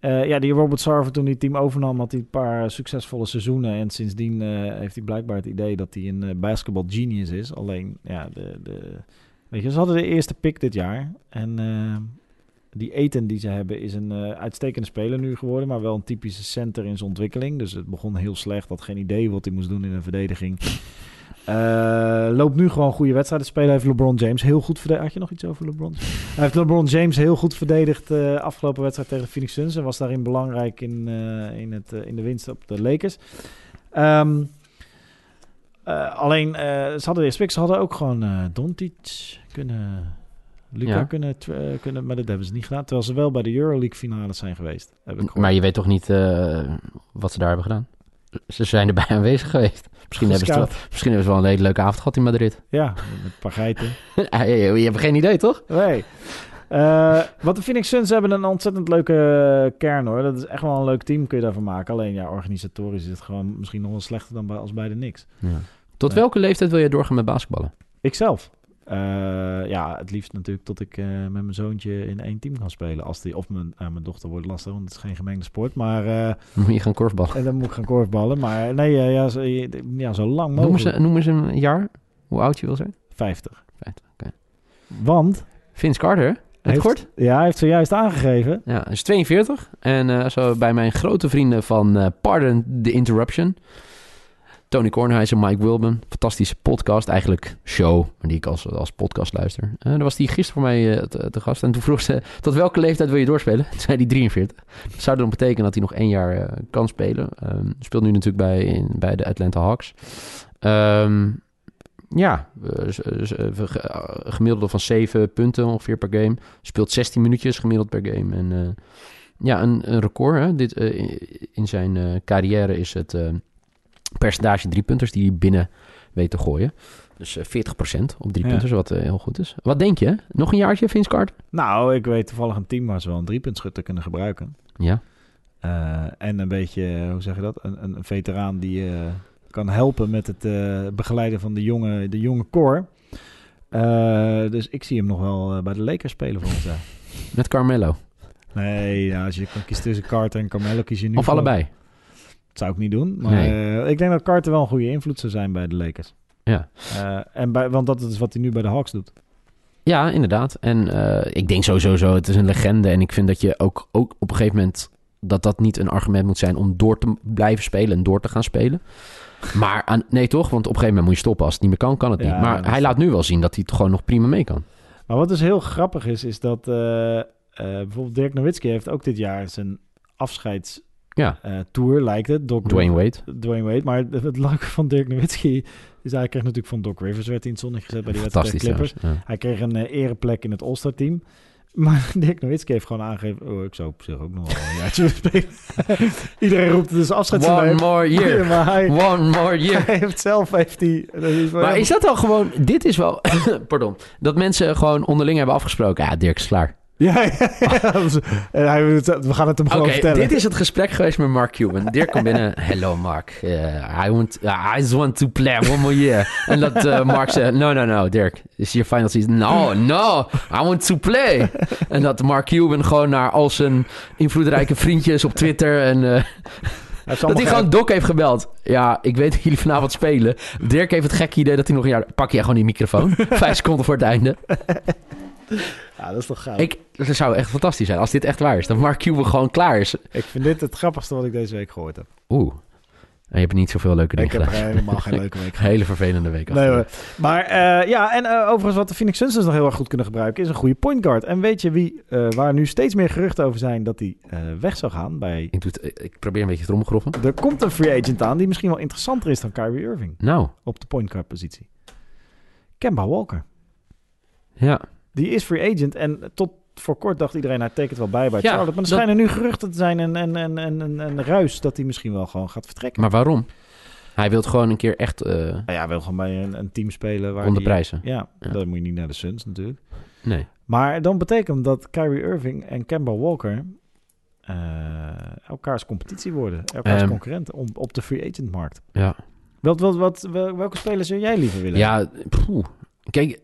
[SPEAKER 2] eh, ja, die Robert Sarver toen het team overnam, had hij een paar succesvolle seizoenen. En sindsdien eh, heeft hij blijkbaar het idee dat hij een eh, basketball genius is. Alleen, ja, de, de, weet je, ze hadden de eerste pick dit jaar. En die Eten die ze hebben is een uitstekende speler nu geworden, maar wel een typische center in zijn ontwikkeling. Dus het begon heel slecht, had geen idee wat hij moest doen in een verdediging. Eh, loopt nu gewoon goede wedstrijden spelen. Heeft LeBron James heel goed verdedigd. Had je nog iets over LeBron? Hij heeft LeBron James heel goed verdedigd eh afgelopen wedstrijd tegen de Phoenix Suns. En was daarin belangrijk in, eh, in, het, in de winst op de Lakers. Ehm, eh, alleen, ze hadden de. Ze hadden ook gewoon eh Doncic kunnen... Luca
[SPEAKER 3] Ja.
[SPEAKER 2] kunnen, kunnen, maar dat hebben ze niet gedaan. Terwijl ze wel bij de Euroleague finale zijn geweest. Heb ik.
[SPEAKER 3] Maar je weet toch niet wat ze daar hebben gedaan? Ze zijn erbij *laughs* aanwezig geweest. Misschien hebben, ze wel, misschien hebben ze wel een hele leuke avond gehad in Madrid.
[SPEAKER 2] Ja, met een paar geiten.
[SPEAKER 3] Ja, je, hebt geen idee, toch?
[SPEAKER 2] Nee. Eh, wat de Phoenix Suns hebben een ontzettend leuke kern hoor. Dat is echt wel een leuk team kun je daarvan maken. Alleen ja, organisatorisch is het gewoon misschien nog wel slechter dan bij, als bij de Knicks.
[SPEAKER 3] Tot
[SPEAKER 2] Nee.
[SPEAKER 3] welke leeftijd wil je doorgaan met basketballen?
[SPEAKER 2] Ikzelf. Eh, ja, het liefst natuurlijk tot ik eh, met mijn zoontje in één team kan spelen. Als die, of mijn, eh, mijn dochter wordt lastig, want het is geen gemengde sport. Maar
[SPEAKER 3] moet je gaan korfballen.
[SPEAKER 2] en dan moet ik gaan korfballen. Maar nee, ja, zo, ja, zo lang
[SPEAKER 3] Noem eens,
[SPEAKER 2] mogelijk.
[SPEAKER 3] noem eens een jaar hoe oud je wil zijn.
[SPEAKER 2] 50.
[SPEAKER 3] 50, oké.
[SPEAKER 2] Want,
[SPEAKER 3] Vince Carter, het
[SPEAKER 2] Heeft- ja, hij heeft zojuist aangegeven.
[SPEAKER 3] Ja, hij is 42. En zo bij mijn grote vrienden van Pardon the Interruption. Tony Kornhuizen, Mike Wilben. Fantastische podcast, eigenlijk show, die ik als, als podcast luister. Eh daar was die gisteren voor mij eh, te, gast. En toen vroeg ze, tot welke leeftijd wil je doorspelen? Toen zei hij 43. Dat zou dan betekenen dat hij nog één jaar eh, kan spelen. Ehm, speelt nu natuurlijk bij, in, bij de Atlanta Hawks. Ehm, ja, gemiddelde van 7 punten ongeveer per game. Speelt 16 minuutjes gemiddeld per game. En ja, een, record. Hè? Dit, in zijn carrière is het percentage driepunters die hij binnen weet te gooien. Dus eh 40% op drie
[SPEAKER 2] Ja.
[SPEAKER 3] punters, wat eh, heel goed is. Wat denk je? Nog een jaartje, Vince Carter?
[SPEAKER 2] Nou, ik weet toevallig een team waar ze wel een driepuntschutter kunnen gebruiken.
[SPEAKER 3] Ja.
[SPEAKER 2] Eh, en een beetje, hoe zeg je dat? Een, een veteraan die eh, kan helpen met het eh, begeleiden van de jonge, de jonge core. Eh, dus ik zie hem nog wel eh, bij de Lakers spelen volgens *laughs* mij.
[SPEAKER 3] Met Carmelo.
[SPEAKER 2] Nee, ja, als je kan kiezen tussen Carter en Carmelo, kies je nu
[SPEAKER 3] of
[SPEAKER 2] voor-
[SPEAKER 3] allebei.
[SPEAKER 2] Zou ik niet doen. Maar
[SPEAKER 3] Nee.
[SPEAKER 2] eh, ik denk dat Carter wel een goede invloed zou zijn bij de Lakers.
[SPEAKER 3] Ja.
[SPEAKER 2] Eh, en bij, want dat is wat hij nu bij de Hawks doet.
[SPEAKER 3] Ja, inderdaad. En eh, ik denk sowieso zo, het is een legende. En ik vind dat je ook, ook op een gegeven moment... dat dat niet een argument moet zijn om door te blijven spelen en door te gaan spelen. Maar aan, nee toch? Want op een gegeven moment moet je stoppen. Als het niet meer kan, kan het
[SPEAKER 2] Ja,
[SPEAKER 3] niet. Maar hij laat nu wel zien dat hij het gewoon nog prima mee kan.
[SPEAKER 2] Maar wat dus heel grappig is, is dat bijvoorbeeld Dirk Nowitzki heeft ook dit jaar zijn afscheidstour,
[SPEAKER 3] Ja,
[SPEAKER 2] lijkt het. Doc
[SPEAKER 3] Dwayne Wade.
[SPEAKER 2] Dwayne Wade. Maar het, het leuke van Dirk Nowitzki is hij kreeg natuurlijk van Doc Rivers werd in het zonnetje gezet bij die wedstrijd Clippers.
[SPEAKER 3] Ja.
[SPEAKER 2] Hij kreeg een eh, ereplek in het All-Star team. *laughs* Maar Dirk Nowitzki heeft gewoon aangegeven... Oh, ik zou op zich ook nog wel een jaartje spelen. *laughs* Iedereen roept het dus afscheid
[SPEAKER 3] One more year. *laughs*
[SPEAKER 2] maar hij,
[SPEAKER 3] One more year.
[SPEAKER 2] hij heeft zelf... Heeft dat is
[SPEAKER 3] Maar is dat dan gewoon... Dit is wel... *coughs* pardon. Dat mensen gewoon onderling hebben afgesproken. Ja, Dirk is klaar. *laughs*
[SPEAKER 2] Ja, ja, hij, we gaan het hem gewoon vertellen.
[SPEAKER 3] dit is het gesprek geweest met Mark Cuban. Dirk komt binnen. *laughs* Hello Mark. Uh, I, want, I just want to play one more year. En dat uh, Mark zei... No, no, no, Dirk. Is your final season? No, no. I want to play. En dat Mark Cuban gewoon naar al zijn invloedrijke vriendjes op Twitter... en *laughs* dat hij gewoon Doc heeft gebeld. Ja, ik weet dat jullie vanavond spelen. Dirk heeft het gekke idee dat hij nog een jaar... Pak jij gewoon die microfoon. Vijf seconden voor het einde.
[SPEAKER 2] Ja, dat is toch gaaf.
[SPEAKER 3] Ik, dat zou echt fantastisch zijn als dit echt waar is. Dat Mark Cuban gewoon klaar is.
[SPEAKER 2] Ik vind dit het grappigste wat ik deze week gehoord heb.
[SPEAKER 3] Oeh. En je hebt niet zoveel leuke dingen
[SPEAKER 2] Ik heb
[SPEAKER 3] gedaan.
[SPEAKER 2] helemaal geen *laughs* leuke week.
[SPEAKER 3] Hele vervelende week.
[SPEAKER 2] Nee, hoor. maar uh, ja, en uh, overigens wat de Phoenix Suns dus nog heel erg goed kunnen gebruiken... is een goede point guard. En weet je wie, uh, waar nu steeds meer geruchten over zijn... dat hij weg zou gaan bij...
[SPEAKER 3] Ik, het, ik probeer een beetje het romgroffen.
[SPEAKER 2] Er komt een free agent aan die misschien wel interessanter is dan Kyrie Irving.
[SPEAKER 3] Nou.
[SPEAKER 2] Op de point guard positie. Kemba Walker.
[SPEAKER 3] Ja.
[SPEAKER 2] Die is free agent en tot voor kort dacht iedereen, hij tekent wel bij bij ja, Charlotte. Maar er dat... schijnen nu geruchten te zijn en, en, en, en, en, en ruis dat hij misschien wel gewoon gaat vertrekken.
[SPEAKER 3] Maar waarom? Hij wil gewoon een keer echt... Uh,
[SPEAKER 2] nou ja, hij wil gewoon bij een, een team spelen. Waar
[SPEAKER 3] prijzen.
[SPEAKER 2] Ja, ja, dan moet je niet naar de Suns natuurlijk.
[SPEAKER 3] Nee.
[SPEAKER 2] Maar dan betekent dat Kyrie Irving en Kemba Walker uh, elkaars competitie worden. Elkaars um, concurrenten om, op de free agent markt.
[SPEAKER 3] Ja.
[SPEAKER 2] Wat, wat, wat, welke spelers zou jij liever willen?
[SPEAKER 3] Ja, poeh. kijk,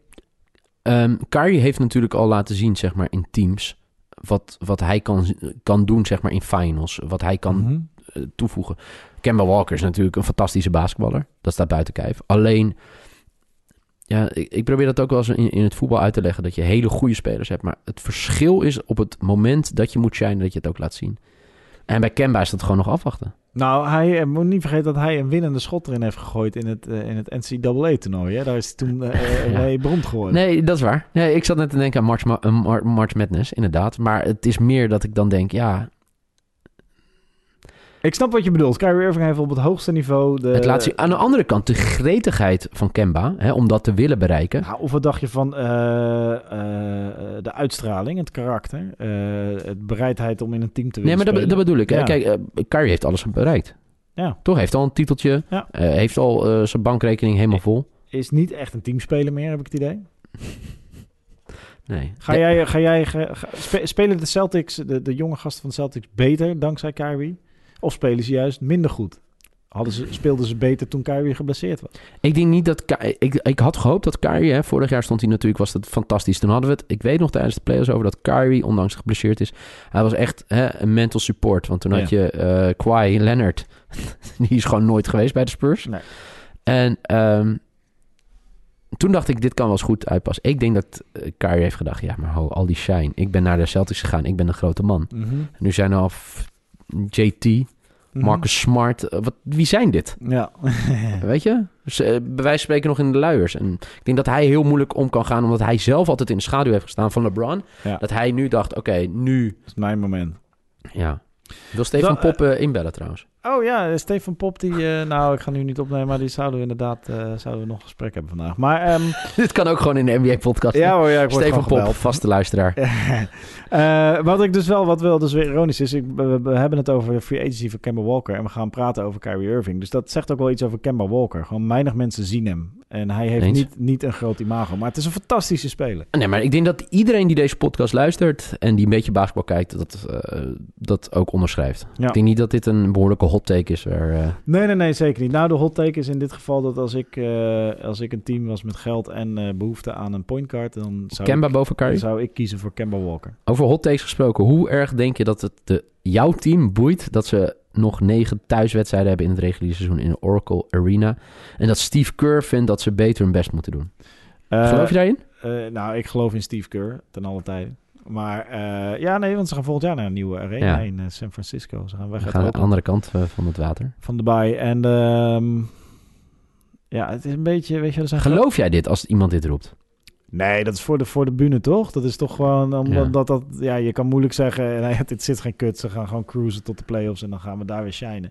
[SPEAKER 3] Um, Kyrie heeft natuurlijk al laten zien, zeg maar, in teams... wat, wat hij kan, kan doen, zeg maar, in finals. Wat hij kan
[SPEAKER 2] Mhm.
[SPEAKER 3] mm -hmm. uh, toevoegen. Kemba Walker is natuurlijk een fantastische basketballer. Dat staat buiten kijf. Alleen, ja, ik, ik, probeer dat ook wel eens in, in het voetbal uit te leggen... dat je hele goede spelers hebt. Maar het verschil is op het moment dat je moet shinen... dat je het ook laat zien. En bij Kemba is dat gewoon nog afwachten.
[SPEAKER 2] Nou, hij uh, moet niet vergeten dat hij een winnende schot erin heeft gegooid in het, uh, in het NCAA-toernooi. Daar is hij toen uh, *laughs* ja. mee beroemd geworden.
[SPEAKER 3] Nee, dat is waar. Nee, ik zat net te denken aan March, Ma March Madness, inderdaad. Maar het is meer dat ik dan denk, ja...
[SPEAKER 2] Ik snap wat je bedoelt. Kyrie Irving heeft op het hoogste niveau... De...
[SPEAKER 3] Het laat zien. Aan de andere kant, de gretigheid van Kemba, hè, om dat te willen bereiken.
[SPEAKER 2] Nou, of wat dacht je van uh, de uitstraling, het karakter, uh, het bereidheid om in een team te willen
[SPEAKER 3] Nee, maar dat, dat, bedoel ik.
[SPEAKER 2] Ja.
[SPEAKER 3] Kijk, Kyrie heeft alles bereikt.
[SPEAKER 2] Ja.
[SPEAKER 3] Toch? Heeft al een titeltje.
[SPEAKER 2] Ja.
[SPEAKER 3] heeft al zijn bankrekening helemaal vol.
[SPEAKER 2] Is niet echt een teamspeler meer, heb ik het idee. *laughs*
[SPEAKER 3] Nee.
[SPEAKER 2] Ga jij, ga jij ga, spelen de Celtics, de, de jonge gasten van de Celtics, beter dankzij Kyrie? Of spelen ze juist minder goed? Hadden ze, speelden ze beter toen Kyrie geblesseerd was?
[SPEAKER 3] Ik denk niet dat... Ik, ik had gehoopt dat Kyrie... Hè, vorig jaar stond hij natuurlijk... Was dat fantastisch. Toen hadden we het... Ik weet nog tijdens de playoffs over dat Kyrie... Ondanks geblesseerd is... Hij was echt hè, een mental support. Want toen ja. had je uh, Kawhi Leonard. *laughs* die is gewoon nooit geweest bij de Spurs.
[SPEAKER 2] Nee.
[SPEAKER 3] En... Um, toen dacht ik, dit kan wel eens goed uitpassen. Ik denk dat uh, Kyrie heeft gedacht... Ja, maar ho, al die shine. Ik ben naar de Celtics gegaan. Ik ben een grote man.
[SPEAKER 2] Mm -hmm.
[SPEAKER 3] Nu zijn er al JT... Marcus Smart. Uh, wat, wie zijn dit?
[SPEAKER 2] Ja. *laughs*
[SPEAKER 3] Weet je? Dus, uh, bij wijze van spreken nog in de luiers. En ik denk dat hij heel moeilijk om kan gaan... omdat hij zelf altijd in de schaduw heeft gestaan van LeBron.
[SPEAKER 2] Ja.
[SPEAKER 3] Dat hij nu dacht, oké, okay, nu...
[SPEAKER 2] Dat is mijn moment.
[SPEAKER 3] Ja. Wil Stefan
[SPEAKER 2] Dat,
[SPEAKER 3] Pop uh, inbellen trouwens?
[SPEAKER 2] Oh ja, Stefan Pop, die... eh, nou, ik ga nu niet opnemen, maar die zouden we inderdaad... eh, zouden we nog een gesprek hebben vandaag. Maar ehm, *laughs*
[SPEAKER 3] Dit kan ook gewoon in de NBA-podcast.
[SPEAKER 2] ja hoor, ja, ik word
[SPEAKER 3] Steven
[SPEAKER 2] gewoon
[SPEAKER 3] Pop, vaste luisteraar. *laughs*
[SPEAKER 2] Eh, wat ik dus wel, wat wel dus weer ironisch is, ik, we, we hebben het over de free agency van Kemba Walker en we gaan praten over Kyrie Irving. Dus dat zegt ook wel iets over Kemba Walker. Gewoon weinig mensen zien hem. En hij heeft
[SPEAKER 3] Eens.
[SPEAKER 2] niet, niet een groot imago, maar het is een fantastische speler.
[SPEAKER 3] Nee, maar ik denk dat iedereen die deze podcast luistert en die een beetje basketbal kijkt, dat, eh, dat ook onderschrijft.
[SPEAKER 2] Ja.
[SPEAKER 3] Ik denk niet dat dit een behoorlijke hot take is. Waar, eh,
[SPEAKER 2] Nee, nee, nee, zeker niet. Nou, de hot take is in dit geval dat als ik, eh, als ik een team was met geld en eh, behoefte aan een point guard, dan zou,
[SPEAKER 3] Kemba
[SPEAKER 2] ik,
[SPEAKER 3] boven Curry.
[SPEAKER 2] zou ik kiezen voor Kemba Walker.
[SPEAKER 3] Over hot takes gesproken, hoe erg denk je dat het de, jouw team boeit dat ze nog negen thuiswedstrijden hebben in het reguliere seizoen in de Oracle Arena en dat Steve Kerr vindt dat ze beter hun best moeten doen?
[SPEAKER 2] Eh,
[SPEAKER 3] Geloof je daarin?
[SPEAKER 2] eh, nou, ik geloof in Steve Kerr ten alle tijde. Maar eh, ja, nee, want ze gaan volgend jaar naar een nieuwe arena
[SPEAKER 3] Ja.
[SPEAKER 2] in San Francisco. Ze gaan weg
[SPEAKER 3] We gaan aan de andere kant van het water.
[SPEAKER 2] van de baai. En ehm, ja, het is een beetje, weet je,
[SPEAKER 3] Geloof jij dit als iemand dit roept?
[SPEAKER 2] Nee, dat is voor de, voor de bühne, toch? Dat is toch gewoon omdat
[SPEAKER 3] Ja.
[SPEAKER 2] dat, dat... Ja, je kan moeilijk zeggen, *laughs* nee, dit zit geen kut. Ze gaan gewoon cruisen tot de playoffs en dan gaan we daar weer shinen.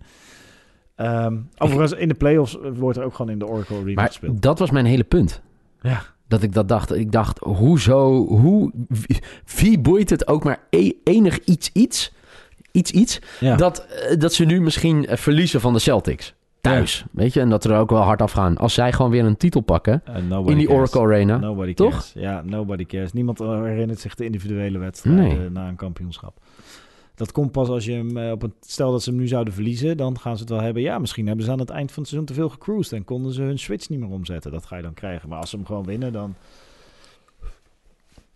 [SPEAKER 2] Ehm, overigens, in de playoffs wordt er ook gewoon in de Oracle Arena
[SPEAKER 3] Maar
[SPEAKER 2] gespeeld.
[SPEAKER 3] dat was mijn hele punt.
[SPEAKER 2] Ja.
[SPEAKER 3] Dat ik dat dacht. Ik dacht, hoezo? Hoe, wie, wie boeit het ook maar e- enig iets, iets, iets, iets,
[SPEAKER 2] Ja.
[SPEAKER 3] dat, eh, dat ze nu misschien eh, verliezen van de Celtics thuis, weet je? En dat er ook wel hard af gaan. Als zij gewoon weer een titel pakken
[SPEAKER 2] Uh,
[SPEAKER 3] in die
[SPEAKER 2] cares.
[SPEAKER 3] Oracle Arena.
[SPEAKER 2] Nobody
[SPEAKER 3] Toch?
[SPEAKER 2] cares. Ja, nobody cares. Niemand herinnert zich de individuele wedstrijden
[SPEAKER 3] Nee.
[SPEAKER 2] na een kampioenschap. Dat komt pas als je hem eh, op een... Stel dat ze hem nu zouden verliezen, dan gaan ze het wel hebben. Ja, misschien hebben ze aan het eind van het seizoen te veel gecruised en konden ze hun switch niet meer omzetten. Dat ga je dan krijgen. Maar als ze hem gewoon winnen, dan...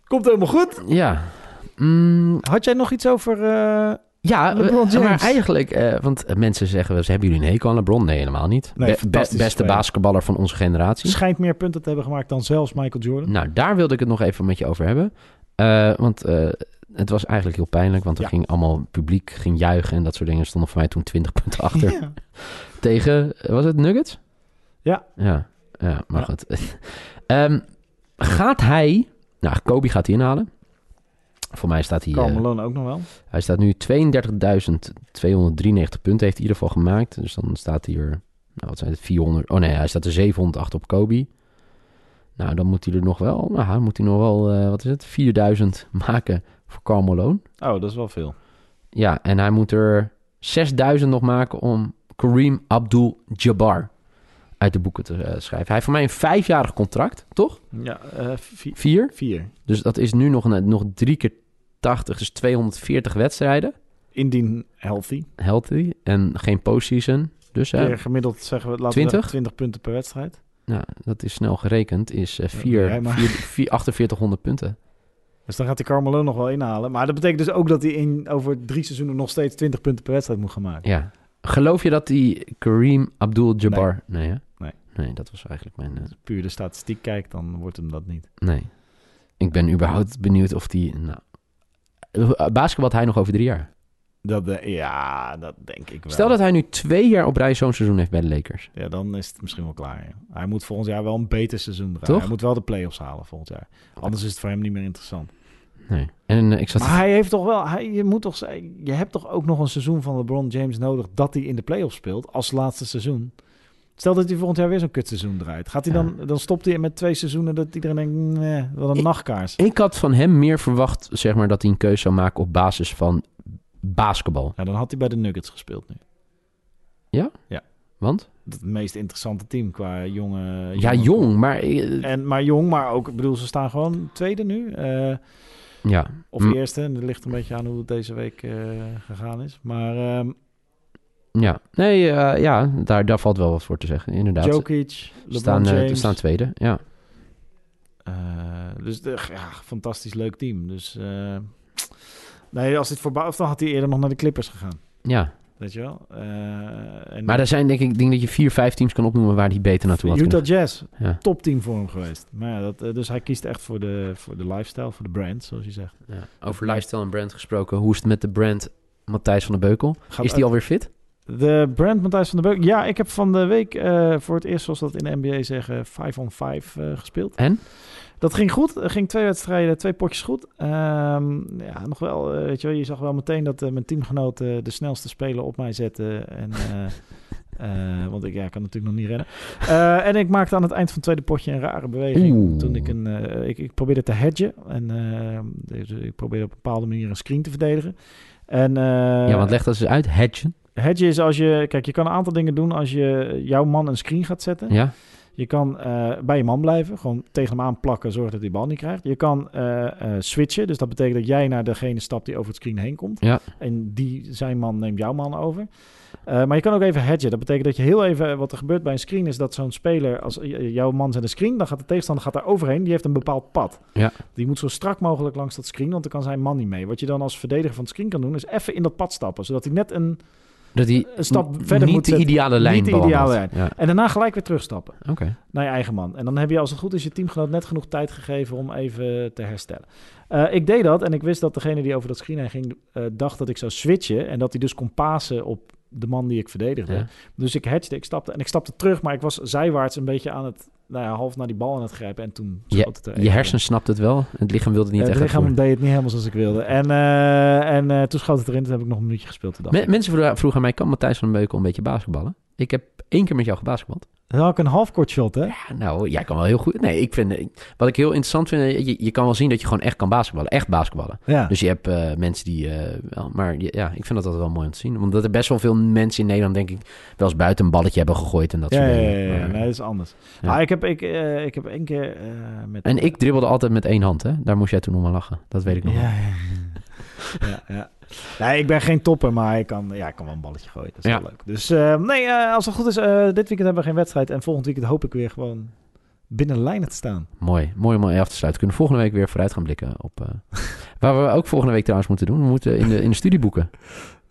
[SPEAKER 2] Komt helemaal goed.
[SPEAKER 3] Ja. Mm,
[SPEAKER 2] Had jij nog iets over... eh,
[SPEAKER 3] ja, eh, maar
[SPEAKER 2] eigenlijk,
[SPEAKER 3] eh, want mensen zeggen wel eens, hebben jullie een hekel aan LeBron? Nee, helemaal niet.
[SPEAKER 2] Nee,
[SPEAKER 3] Be- be-
[SPEAKER 2] fantastische
[SPEAKER 3] beste
[SPEAKER 2] speler.
[SPEAKER 3] basketballer van onze generatie.
[SPEAKER 2] schijnt meer punten te hebben gemaakt dan zelfs Michael Jordan?
[SPEAKER 3] Nou, daar wilde ik het nog even met je over hebben. Eh, want eh, het was eigenlijk heel pijnlijk, want er
[SPEAKER 2] Ja.
[SPEAKER 3] ging allemaal publiek ging juichen en dat soort dingen. Er stonden voor mij toen 20 punten achter *laughs*
[SPEAKER 2] Ja.
[SPEAKER 3] tegen, was het Nuggets?
[SPEAKER 2] Ja.
[SPEAKER 3] Ja, ja maar
[SPEAKER 2] Ja.
[SPEAKER 3] goed. *laughs* Ehm, gaat hij, nou, Kobe gaat hij inhalen. Voor mij staat hij,
[SPEAKER 2] Karl
[SPEAKER 3] eh,
[SPEAKER 2] ook nog wel.
[SPEAKER 3] hij staat nu 32.293 punten heeft hij in ieder geval gemaakt. Dus dan staat hij er, nou wat zijn het, 400. Oh nee, hij staat er 708 op Kobe. Nou, dan moet hij er nog wel, nou, dan moet hij nog wel, eh, wat is het, 4000 *laughs* maken voor Karl Malone.
[SPEAKER 2] Oh, dat is wel veel.
[SPEAKER 3] Ja, en hij moet er 6000 nog maken om Kareem Abdul-Jabbar uit de boeken te eh, schrijven. Hij heeft voor mij een vijfjarig contract, toch?
[SPEAKER 2] Ja, eh, vi-
[SPEAKER 3] Vier.
[SPEAKER 2] vier.
[SPEAKER 3] Dus dat is nu nog, een, nog drie keer 80, dus 240 wedstrijden.
[SPEAKER 2] Indien healthy.
[SPEAKER 3] Healthy en geen postseason. Dus hè,
[SPEAKER 2] Weer gemiddeld zeggen we, laten
[SPEAKER 3] 20?
[SPEAKER 2] we zeggen 20 punten per wedstrijd.
[SPEAKER 3] nou, dat is snel gerekend, is eh,
[SPEAKER 2] Ja,
[SPEAKER 3] vier,
[SPEAKER 2] jij maar.
[SPEAKER 3] vier, vier, 4800 punten.
[SPEAKER 2] Dus dan gaat hij Carmelo nog wel inhalen. Maar dat betekent dus ook dat hij in, over drie seizoenen nog steeds 20 punten per wedstrijd moet gaan maken.
[SPEAKER 3] Ja. Geloof je dat die Kareem Abdul-Jabbar... Nee.
[SPEAKER 2] Nee.
[SPEAKER 3] Nee, dat was eigenlijk mijn... eh,
[SPEAKER 2] Als je puur de statistiek kijkt, dan wordt hem dat niet.
[SPEAKER 3] nee. Ik ben überhaupt benieuwd of die... Nou, eh, basketbal had hij nog over drie jaar.
[SPEAKER 2] Dat, eh, ja, dat denk ik wel.
[SPEAKER 3] Stel dat hij nu twee jaar op rij zo'n seizoen heeft bij de Lakers.
[SPEAKER 2] Ja, dan is het misschien wel klaar. ja. Hij moet volgend jaar wel een beter seizoen draaien.
[SPEAKER 3] Toch?
[SPEAKER 2] Hij moet wel de play-offs halen volgend jaar. Anders is het voor hem niet meer interessant.
[SPEAKER 3] Nee. En eh, ik zat...
[SPEAKER 2] Maar hij heeft toch wel... Hij, je, moet toch, je hebt toch ook nog een seizoen van LeBron James nodig... dat hij in de play-offs speelt als laatste seizoen. Stel dat hij volgend jaar weer zo'n kutseizoen draait. Gaat hij
[SPEAKER 3] Ja.
[SPEAKER 2] dan, dan stopt hij met twee seizoenen dat iedereen denkt... Nee, wat een
[SPEAKER 3] Ik-
[SPEAKER 2] nachtkaars.
[SPEAKER 3] Ik had van hem meer verwacht, zeg maar, dat hij een keuze zou maken op basis van basketbal.
[SPEAKER 2] Ja, dan had hij bij de Nuggets gespeeld nu.
[SPEAKER 3] Want?
[SPEAKER 2] Het meest interessante team qua jonge...
[SPEAKER 3] Ja, jong, maar... eh,
[SPEAKER 2] En, maar jong, maar ook... Ik bedoel, ze staan gewoon tweede nu. eh,
[SPEAKER 3] ja.
[SPEAKER 2] of eerste. En dat ligt een beetje aan hoe het deze week eh, gegaan is. Maar ehm
[SPEAKER 3] Ja. Nee, eh, ja, daar, daar valt wel wat voor te zeggen, inderdaad.
[SPEAKER 2] Jokic, LeBron
[SPEAKER 3] staan, eh,
[SPEAKER 2] James.
[SPEAKER 3] staan tweede, ja.
[SPEAKER 2] eh, dus de, ja, fantastisch leuk team. Dus nee, als dit voorbij... Dan had hij eerder nog naar de Clippers gegaan.
[SPEAKER 3] Ja,
[SPEAKER 2] Weet je wel? En
[SPEAKER 3] maar er zijn denk ik, denk dat je vier, vijf teams kan opnoemen waar hij beter naartoe had
[SPEAKER 2] Utah. Jazz,
[SPEAKER 3] Ja.
[SPEAKER 2] topteam voor hem geweest. Maar ja, dat, dus hij kiest echt voor de, voor de lifestyle, voor de brand, zoals je zegt.
[SPEAKER 3] Ja. Over lifestyle en brand gesproken, hoe is het met de brand Matthijs van der Beukel?
[SPEAKER 2] Gaat
[SPEAKER 3] is die alweer fit?
[SPEAKER 2] De brand Matthijs van der Beuk. Ja, ik heb van de week eh, voor het eerst, zoals dat in de NBA zeggen, 5 on 5 eh, gespeeld.
[SPEAKER 3] En?
[SPEAKER 2] Dat ging goed. Er ging twee wedstrijden, twee potjes goed. Ehm, ja, nog wel, eh, weet je wel, je zag wel meteen dat mijn teamgenoot eh, de snelste speler op mij zette. En, *laughs* want ik ja, kan natuurlijk nog niet rennen. En ik maakte aan het eind van het tweede potje een rare beweging.
[SPEAKER 3] Oeh.
[SPEAKER 2] Toen ik een, ik, ik probeerde te hedgen. En dus ik probeerde op een bepaalde manier een screen te verdedigen. En,
[SPEAKER 3] ja, want leg dat eens uit. Hedgen.
[SPEAKER 2] Hedge is als je... Kijk, je kan een aantal dingen doen als je jouw man een screen gaat zetten.
[SPEAKER 3] Ja?
[SPEAKER 2] Je kan eh, bij je man blijven. Gewoon tegen hem aanplakken, zorgen dat hij bal niet krijgt. Je kan eh, eh, switchen. Dus dat betekent dat jij naar degene stapt die over het screen heen komt.
[SPEAKER 3] Ja.
[SPEAKER 2] En die, zijn man neemt jouw man over. Maar je kan ook even hedgen. Dat betekent dat je heel even... Wat er gebeurt bij een screen is dat zo'n speler... Als jouw man zet een screen, dan gaat de tegenstander gaat daar overheen. Die heeft een bepaald pad.
[SPEAKER 3] Ja.
[SPEAKER 2] Die moet zo strak mogelijk langs dat screen, want dan kan zijn man niet mee. Wat je dan als verdediger van het screen kan doen, is even in dat pad stappen. Zodat hij net een...
[SPEAKER 3] Dat hij
[SPEAKER 2] Een stap verder
[SPEAKER 3] niet
[SPEAKER 2] moet
[SPEAKER 3] de
[SPEAKER 2] zetten.
[SPEAKER 3] ideale lijn
[SPEAKER 2] Niet de ideale lijn.
[SPEAKER 3] Ja,
[SPEAKER 2] En daarna gelijk weer terugstappen.
[SPEAKER 3] oké.
[SPEAKER 2] naar je eigen man. En dan heb je als het goed is je teamgenoot net genoeg tijd gegeven om even te herstellen. Eh, ik deed dat en ik wist dat degene die over dat screen heen ging, eh, dacht dat ik zou switchen. En dat hij dus kon pasen op de man die ik verdedigde.
[SPEAKER 3] Ja.
[SPEAKER 2] Dus ik hedgede, ik stapte en ik stapte terug, maar ik was zijwaarts een beetje aan het, nou ja, half naar die bal aan het grijpen. En toen
[SPEAKER 3] Je,
[SPEAKER 2] schoot het
[SPEAKER 3] je hersen snapt het wel. Het lichaam wilde niet echt
[SPEAKER 2] Het lichaam
[SPEAKER 3] uitvoeren.
[SPEAKER 2] deed het niet helemaal zoals ik wilde. En, eh, en eh, toen schoot het erin. Toen heb ik nog een minuutje gespeeld. Ik,
[SPEAKER 3] mensen vroegen, aan mij, kan Matthijs van den Beukel een beetje basketballen? Ik heb één keer met jou gebasketbald.
[SPEAKER 2] Dan had ik een halfcourt shot, hè?
[SPEAKER 3] Ja, nou, jij kan wel heel goed. Nee, ik vind, wat ik heel interessant vind, eh, je, je kan wel zien dat je gewoon echt kan basketballen. Echt basketballen.
[SPEAKER 2] Ja.
[SPEAKER 3] Dus je hebt eh, mensen die eh, wel, maar ja, ik vind dat altijd wel mooi om te zien. Omdat er best wel veel mensen in Nederland, denk ik, wel eens buiten een balletje hebben gegooid en dat
[SPEAKER 2] ja,
[SPEAKER 3] soort dingen.
[SPEAKER 2] ja, ja,
[SPEAKER 3] Maar-
[SPEAKER 2] nee, dat is anders.
[SPEAKER 3] Ja.
[SPEAKER 2] Maar ik heb, ik, ik heb één keer met...
[SPEAKER 3] En ik dribbelde altijd met één hand, hè? Daar moest jij toen om aan lachen. Dat weet ik nog
[SPEAKER 2] Ja,
[SPEAKER 3] wel.
[SPEAKER 2] ja. Ja, ja. Nee, ik ben geen topper, maar ik kan, ja, ik kan wel een balletje gooien. Dat is
[SPEAKER 3] Ja.
[SPEAKER 2] wel leuk. Dus eh, nee, eh, als het goed is, eh, dit weekend hebben we geen wedstrijd. En volgend weekend hoop ik weer gewoon binnen lijnen te staan.
[SPEAKER 3] Mooi, mooi om af te sluiten. We kunnen volgende week weer vooruit gaan blikken op... *laughs* waar we ook volgende week trouwens moeten doen. We moeten in de, in de studie boeken.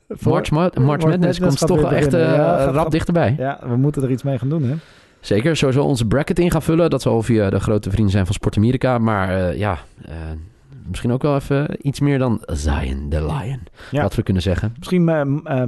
[SPEAKER 3] March, Ma- March
[SPEAKER 2] March
[SPEAKER 3] Madness
[SPEAKER 2] Madness
[SPEAKER 3] komt toch echt
[SPEAKER 2] Ja,
[SPEAKER 3] rap
[SPEAKER 2] gaat-
[SPEAKER 3] dichterbij.
[SPEAKER 2] Ja, we moeten er iets mee gaan doen, hè?
[SPEAKER 3] Zeker, sowieso onze bracket in gaan vullen. Dat zal via de grote vrienden zijn van Sport Amerika. Maar ja, misschien ook wel even iets meer dan Zion the Lion.
[SPEAKER 2] Ja.
[SPEAKER 3] Wat we kunnen zeggen.
[SPEAKER 2] Misschien m- eh,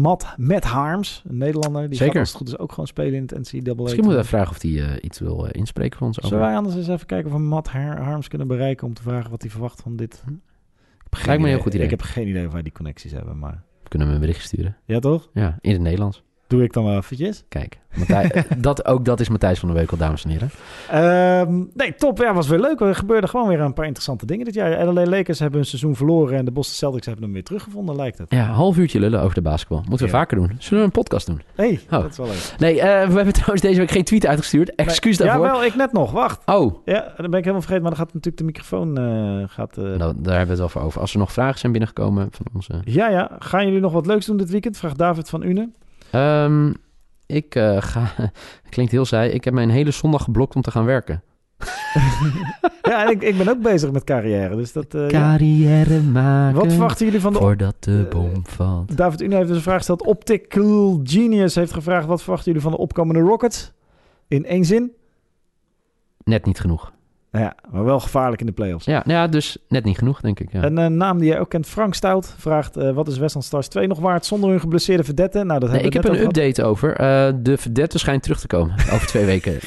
[SPEAKER 2] Matt, Matt Harms, een Nederlander. Die
[SPEAKER 3] Zeker.
[SPEAKER 2] gaat als het goed is ook gewoon spelen in het NCAA.
[SPEAKER 3] Misschien moeten we vragen of hij eh, iets wil inspreken voor ons. Over.
[SPEAKER 2] Zullen wij anders eens even kijken of we Matt Har- Harms kunnen bereiken... om te vragen wat hij verwacht van dit? Ik heb
[SPEAKER 3] Lijkt me een heel goed idee.
[SPEAKER 2] Ik heb geen idee of wij die connecties hebben, maar...
[SPEAKER 3] Kunnen we een bericht sturen?
[SPEAKER 2] Ja, toch?
[SPEAKER 3] Ja, in het Nederlands.
[SPEAKER 2] Doe ik dan wel eventjes.
[SPEAKER 3] Kijk, Matthij- *laughs* dat, ook dat is Matthijs van der Weukel, dames en heren.
[SPEAKER 2] Ehm, nee, top. Ja, was weer leuk. Er gebeurden gewoon weer een paar interessante dingen dit jaar. LA Lakers hebben hun seizoen verloren en de Boston Celtics hebben hem weer teruggevonden, lijkt het.
[SPEAKER 3] Ja, een half uurtje lullen over de basketbal. Moeten we
[SPEAKER 2] Ja.
[SPEAKER 3] vaker doen. Zullen we een podcast doen?
[SPEAKER 2] hey,
[SPEAKER 3] Oh.
[SPEAKER 2] dat is wel leuk.
[SPEAKER 3] Nee, eh, we hebben *laughs* trouwens deze week geen tweet uitgestuurd. Excuus
[SPEAKER 2] Nee,
[SPEAKER 3] daarvoor.
[SPEAKER 2] Ja, wel, ik net nog. Wacht.
[SPEAKER 3] Oh,
[SPEAKER 2] Ja, dan ben ik helemaal vergeten, maar dan gaat natuurlijk de microfoon... eh, gaat, eh,
[SPEAKER 3] nou, daar hebben we het wel voor over. Als er nog vragen zijn binnengekomen van onze...
[SPEAKER 2] Ja, ja. Gaan jullie nog wat leuks doen dit weekend? Vraagt David van Une.
[SPEAKER 3] Ehm, ik eh, ga... *laughs* Klinkt heel saai. Ik heb mijn hele zondag geblokt om te gaan werken. *laughs*
[SPEAKER 2] ja, en ik, ik ben ook bezig met carrière. Dus dat, eh, ja.
[SPEAKER 3] Carrière maken.
[SPEAKER 2] Wat verwachten jullie van de...
[SPEAKER 3] Voordat de
[SPEAKER 2] Eh,
[SPEAKER 3] bom valt.
[SPEAKER 2] David Une heeft dus een vraag gesteld. Optical Genius heeft gevraagd... wat verwachten jullie van de opkomende Rockets? In één zin?
[SPEAKER 3] Net niet genoeg.
[SPEAKER 2] Nou ja, maar wel gevaarlijk in de playoffs.
[SPEAKER 3] Ja, ja, dus net niet genoeg, denk ik. Ja.
[SPEAKER 2] Een eh, naam die jij ook kent, Frank Stout, vraagt... eh, wat is Westland Stars 2 nog waard zonder hun geblesseerde verdetten? Nou, dat
[SPEAKER 3] Nee, ik heb een update over. Eh, de verdette schijnt terug te komen *laughs* over twee weken.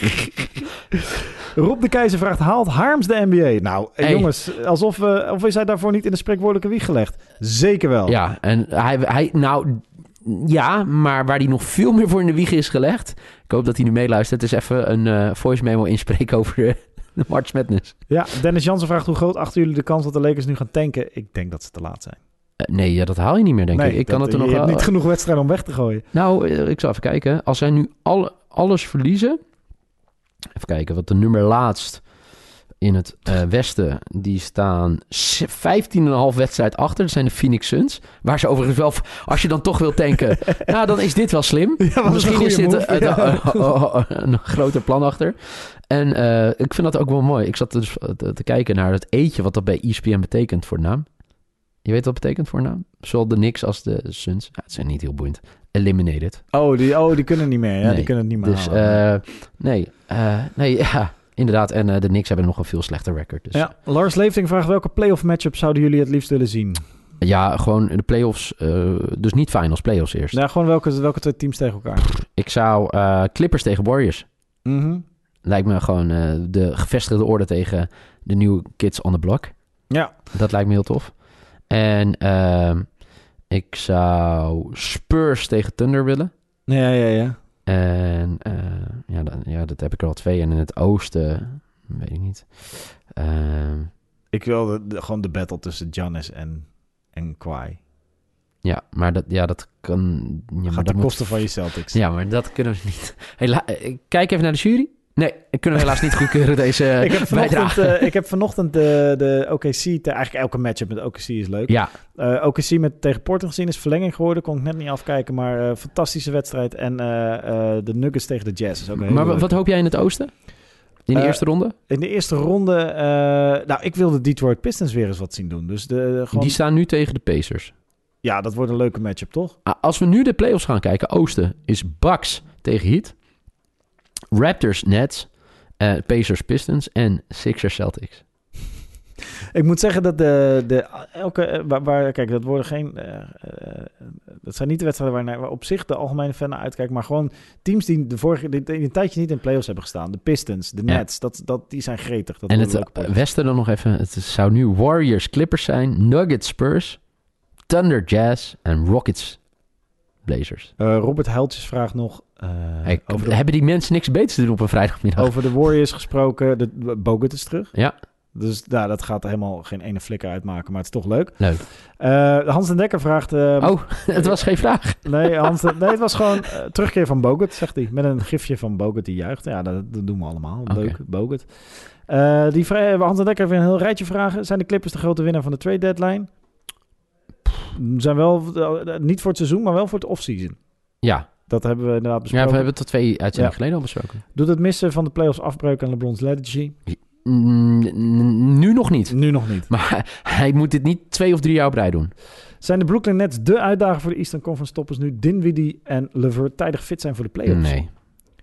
[SPEAKER 2] Rob de Keizer vraagt, haalt Harms de NBA? Nou,
[SPEAKER 3] Hey.
[SPEAKER 2] jongens, alsof we, of is hij daarvoor niet in de spreekwoordelijke wieg gelegd? Zeker wel.
[SPEAKER 3] Ja, en hij, hij, nou, ja, maar waar hij nog veel meer voor in de wieg is gelegd. Ik hoop dat hij nu meeluistert. Is even een voice memo inspreken over de, *laughs* de March Madness.
[SPEAKER 2] Ja, Dennis Jansen vraagt, hoe groot achten jullie de kans dat de Lakers nu gaan tanken? Ik denk dat ze te laat zijn.
[SPEAKER 3] Eh, nee, ja, dat haal je niet meer, denk
[SPEAKER 2] nee,
[SPEAKER 3] ik. Ik kan het er nog
[SPEAKER 2] hebt niet genoeg wedstrijden om weg te gooien.
[SPEAKER 3] Nou, eh, ik zal even kijken. Als zij nu alle, alles verliezen. Even kijken, wat de nummer laatst in het eh, westen. Die staan s- 15,5 wedstrijd achter. Dat zijn de Phoenix Suns. Waar ze overigens wel, als je dan toch wil tanken. *laughs* nou, dan is dit wel slim.
[SPEAKER 2] Ja,
[SPEAKER 3] Misschien is dit eh,
[SPEAKER 2] Ja.
[SPEAKER 3] eh, oh, oh, oh, een groter plan achter. En ik vind dat ook wel mooi. Ik zat dus te, te kijken naar het eetje wat dat bij ESPN betekent voor naam. Je weet wat het betekent voor naam? Zowel de Knicks als de Suns. Ja, het zijn niet heel boeiend. Eliminated.
[SPEAKER 2] Oh, die, oh, die kunnen niet meer. Ja,
[SPEAKER 3] Nee,
[SPEAKER 2] die kunnen het niet meer
[SPEAKER 3] Dus nee, nee, *laughs* ja, inderdaad. En eh, de Knicks hebben nog een veel slechter record. Dus
[SPEAKER 2] ja, Lars Leefting vraagt welke playoff matchup zouden jullie het liefst willen zien?
[SPEAKER 3] Ja, gewoon de playoffs. eh dus niet finals, playoffs eerst.
[SPEAKER 2] Ja, gewoon welke, welke twee teams tegen elkaar?
[SPEAKER 3] Ik zou eh, Clippers tegen Warriors.
[SPEAKER 2] Mhm.
[SPEAKER 3] Lijkt me gewoon de gevestigde orde tegen de nieuwe kids on the block.
[SPEAKER 2] Ja.
[SPEAKER 3] Dat lijkt me heel tof. En ehm, ik zou Spurs tegen Thunder willen.
[SPEAKER 2] Ja, ja, ja.
[SPEAKER 3] En eh, ja, dat, ja, dat heb ik er al twee. En in het oosten, weet ik niet. Ehm,
[SPEAKER 2] Ik wil de, de- gewoon de battle tussen Giannis en, en Kawhi.
[SPEAKER 3] ja, maar dat, ja, dat kan... Ja, maar
[SPEAKER 2] Gaat
[SPEAKER 3] dat
[SPEAKER 2] ten
[SPEAKER 3] moet-
[SPEAKER 2] koste van je Celtics.
[SPEAKER 3] Ja, maar dat kunnen we niet. Hela eh, kijk even naar de jury. Nee, ik kunnen helaas niet goedkeuren deze *laughs*
[SPEAKER 2] ik, heb vanochtend,
[SPEAKER 3] bijdrage.
[SPEAKER 2] eh, ik heb vanochtend de, de OKC... te- eigenlijk elke matchup met OKC is leuk.
[SPEAKER 3] Ja,
[SPEAKER 2] Eh, OKC met tegen Portland gezien is verlenging geworden. Kon ik net niet afkijken, maar eh, fantastische wedstrijd. En eh, eh, de Nuggets tegen de Jazz is ook een
[SPEAKER 3] maar wat hoop jij in het oosten? In de
[SPEAKER 2] Eh,
[SPEAKER 3] eerste ronde?
[SPEAKER 2] In de eerste ronde... eh, nou, ik wil de Detroit Pistons weer eens wat zien doen. Dus de, gewoon,
[SPEAKER 3] Die staan nu tegen de Pacers.
[SPEAKER 2] ja, dat wordt een leuke matchup, toch?
[SPEAKER 3] Ah, Als we nu de playoffs gaan kijken, oosten is Bucks tegen Heat, Raptors Nets, eh, Pacers Pistons en Sixers Celtics.
[SPEAKER 2] Ik moet zeggen dat de, de elke eh, waar, waar- kijk, dat worden geen, eh, dat zijn niet de wedstrijden waar, naar- waar op zich de algemene fan naar uitkijkt, maar gewoon teams die de vorige, die, die een tijdje niet in playoffs hebben gestaan, de Pistons, de
[SPEAKER 3] Ja.
[SPEAKER 2] Nets, dat, dat die zijn gretig. Dat
[SPEAKER 3] en het westen dan nog even, het zou nu Warriors Clippers zijn, Nuggets Spurs, Thunder Jazz en Rockets Blazers.
[SPEAKER 2] Robert Heltjes vraagt nog eh,
[SPEAKER 3] Hey,
[SPEAKER 2] over, de,
[SPEAKER 3] hebben die mensen niks beters te doen op een vrijdagmiddag?
[SPEAKER 2] over de Warriors gesproken. De, Bogut is terug.
[SPEAKER 3] Ja,
[SPEAKER 2] Dus nou, dat gaat helemaal geen ene flikker uitmaken, maar het is toch leuk.
[SPEAKER 3] leuk.
[SPEAKER 2] Eh, Hans den Dekker vraagt... eh,
[SPEAKER 3] Oh, *laughs* het was geen vraag.
[SPEAKER 2] Nee, *laughs* Hans, nee, het was gewoon eh, terugkeer van Bogut, zegt hij. Met een gifje van Bogut die juicht. Ja, dat, dat doen we allemaal. Leuk, Bogut. Die Hans en Dekker heeft een heel rijtje vragen. Zijn de Clippers de grote winnaar van de trade deadline? Zijn wel, niet voor het seizoen, maar wel voor het offseason.
[SPEAKER 3] Ja,
[SPEAKER 2] Dat hebben we inderdaad
[SPEAKER 3] ja
[SPEAKER 2] besproken.
[SPEAKER 3] we hebben het tot twee uitzendingen
[SPEAKER 2] Ja.
[SPEAKER 3] geleden al besproken.
[SPEAKER 2] Doet het missen van de playoffs afbreuk aan LeBron's legacy?
[SPEAKER 3] Mm, nu nog niet.
[SPEAKER 2] Nu nog niet.
[SPEAKER 3] Maar *laughs* hij moet dit niet twee of drie jaar op rij doen.
[SPEAKER 2] Zijn de Brooklyn Nets de uitdager voor de Eastern Conference toppers nu Dinwiddie en Levert tijdig fit zijn voor de playoffs?
[SPEAKER 3] Nee.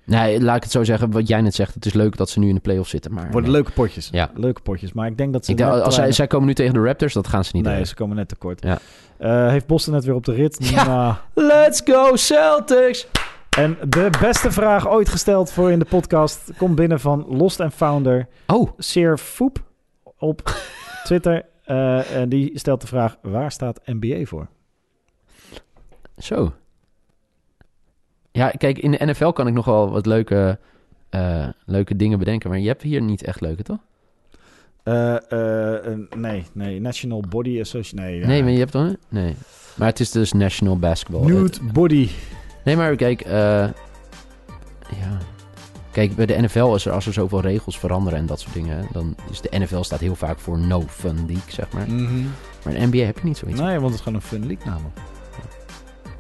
[SPEAKER 3] Nee, laat ik het zo zeggen. Wat jij net zegt, het is leuk dat ze nu in de playoffs zitten. Maar
[SPEAKER 2] Worden
[SPEAKER 3] nee.
[SPEAKER 2] leuke potjes.
[SPEAKER 3] Ja.
[SPEAKER 2] Leuke potjes. Maar ik denk dat ze...
[SPEAKER 3] Ik denk, als zij, zij komen nu tegen de Raptors, dat gaan ze niet
[SPEAKER 2] nee,
[SPEAKER 3] doen.
[SPEAKER 2] ze komen net tekort.
[SPEAKER 3] Ja.
[SPEAKER 2] Eh, heeft Boston net weer op de rit?
[SPEAKER 3] Ja.
[SPEAKER 2] Nou,
[SPEAKER 3] Let's go Celtics!
[SPEAKER 2] en de beste vraag ooit gesteld voor in de podcast komt binnen van Lost and Founder
[SPEAKER 3] Oh,
[SPEAKER 2] Seer Foep op *laughs* Twitter. Eh, en die stelt de vraag, waar staat NBA voor?
[SPEAKER 3] zo. Ja, kijk, in de NFL kan ik nog wel wat leuke, eh, leuke dingen bedenken. Maar je hebt hier niet echt leuke, toch?
[SPEAKER 2] Eh, eh, nee, nee. National Body Association. Nee, ja.
[SPEAKER 3] Nee, maar je hebt dan... Nee. Maar het is dus National Basketball.
[SPEAKER 2] Nude Body.
[SPEAKER 3] Nee, maar kijk, ja. Kijk, bij de NFL is er als er zoveel regels veranderen en dat soort dingen, dan is de NFL staat heel vaak voor no fun league, zeg maar. Maar in de NBA heb je niet zoiets.
[SPEAKER 2] Nee, want het is gewoon een fun league namelijk.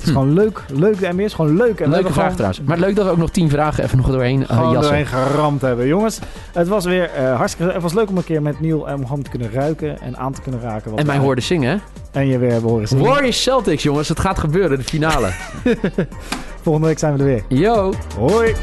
[SPEAKER 2] Het is
[SPEAKER 3] Hm.
[SPEAKER 2] gewoon leuk. Leuk, de NBA is gewoon leuk. En
[SPEAKER 3] Leuke vraag
[SPEAKER 2] gewoon-
[SPEAKER 3] trouwens. Maar leuk dat we ook nog tien vragen even nog doorheen jassen.
[SPEAKER 2] doorheen geramd hebben. Jongens, het was weer eh, hartstikke... Het was leuk om een keer met Neil en Mohammed te kunnen ruiken en aan te kunnen raken. wat
[SPEAKER 3] En mij hoorden zingen, hè?
[SPEAKER 2] En je weer hebben horen zingen.
[SPEAKER 3] Warriors Celtics, jongens. Het gaat gebeuren, de finale. *laughs*
[SPEAKER 2] Volgende week zijn we er weer.
[SPEAKER 3] Yo!
[SPEAKER 2] Hoi!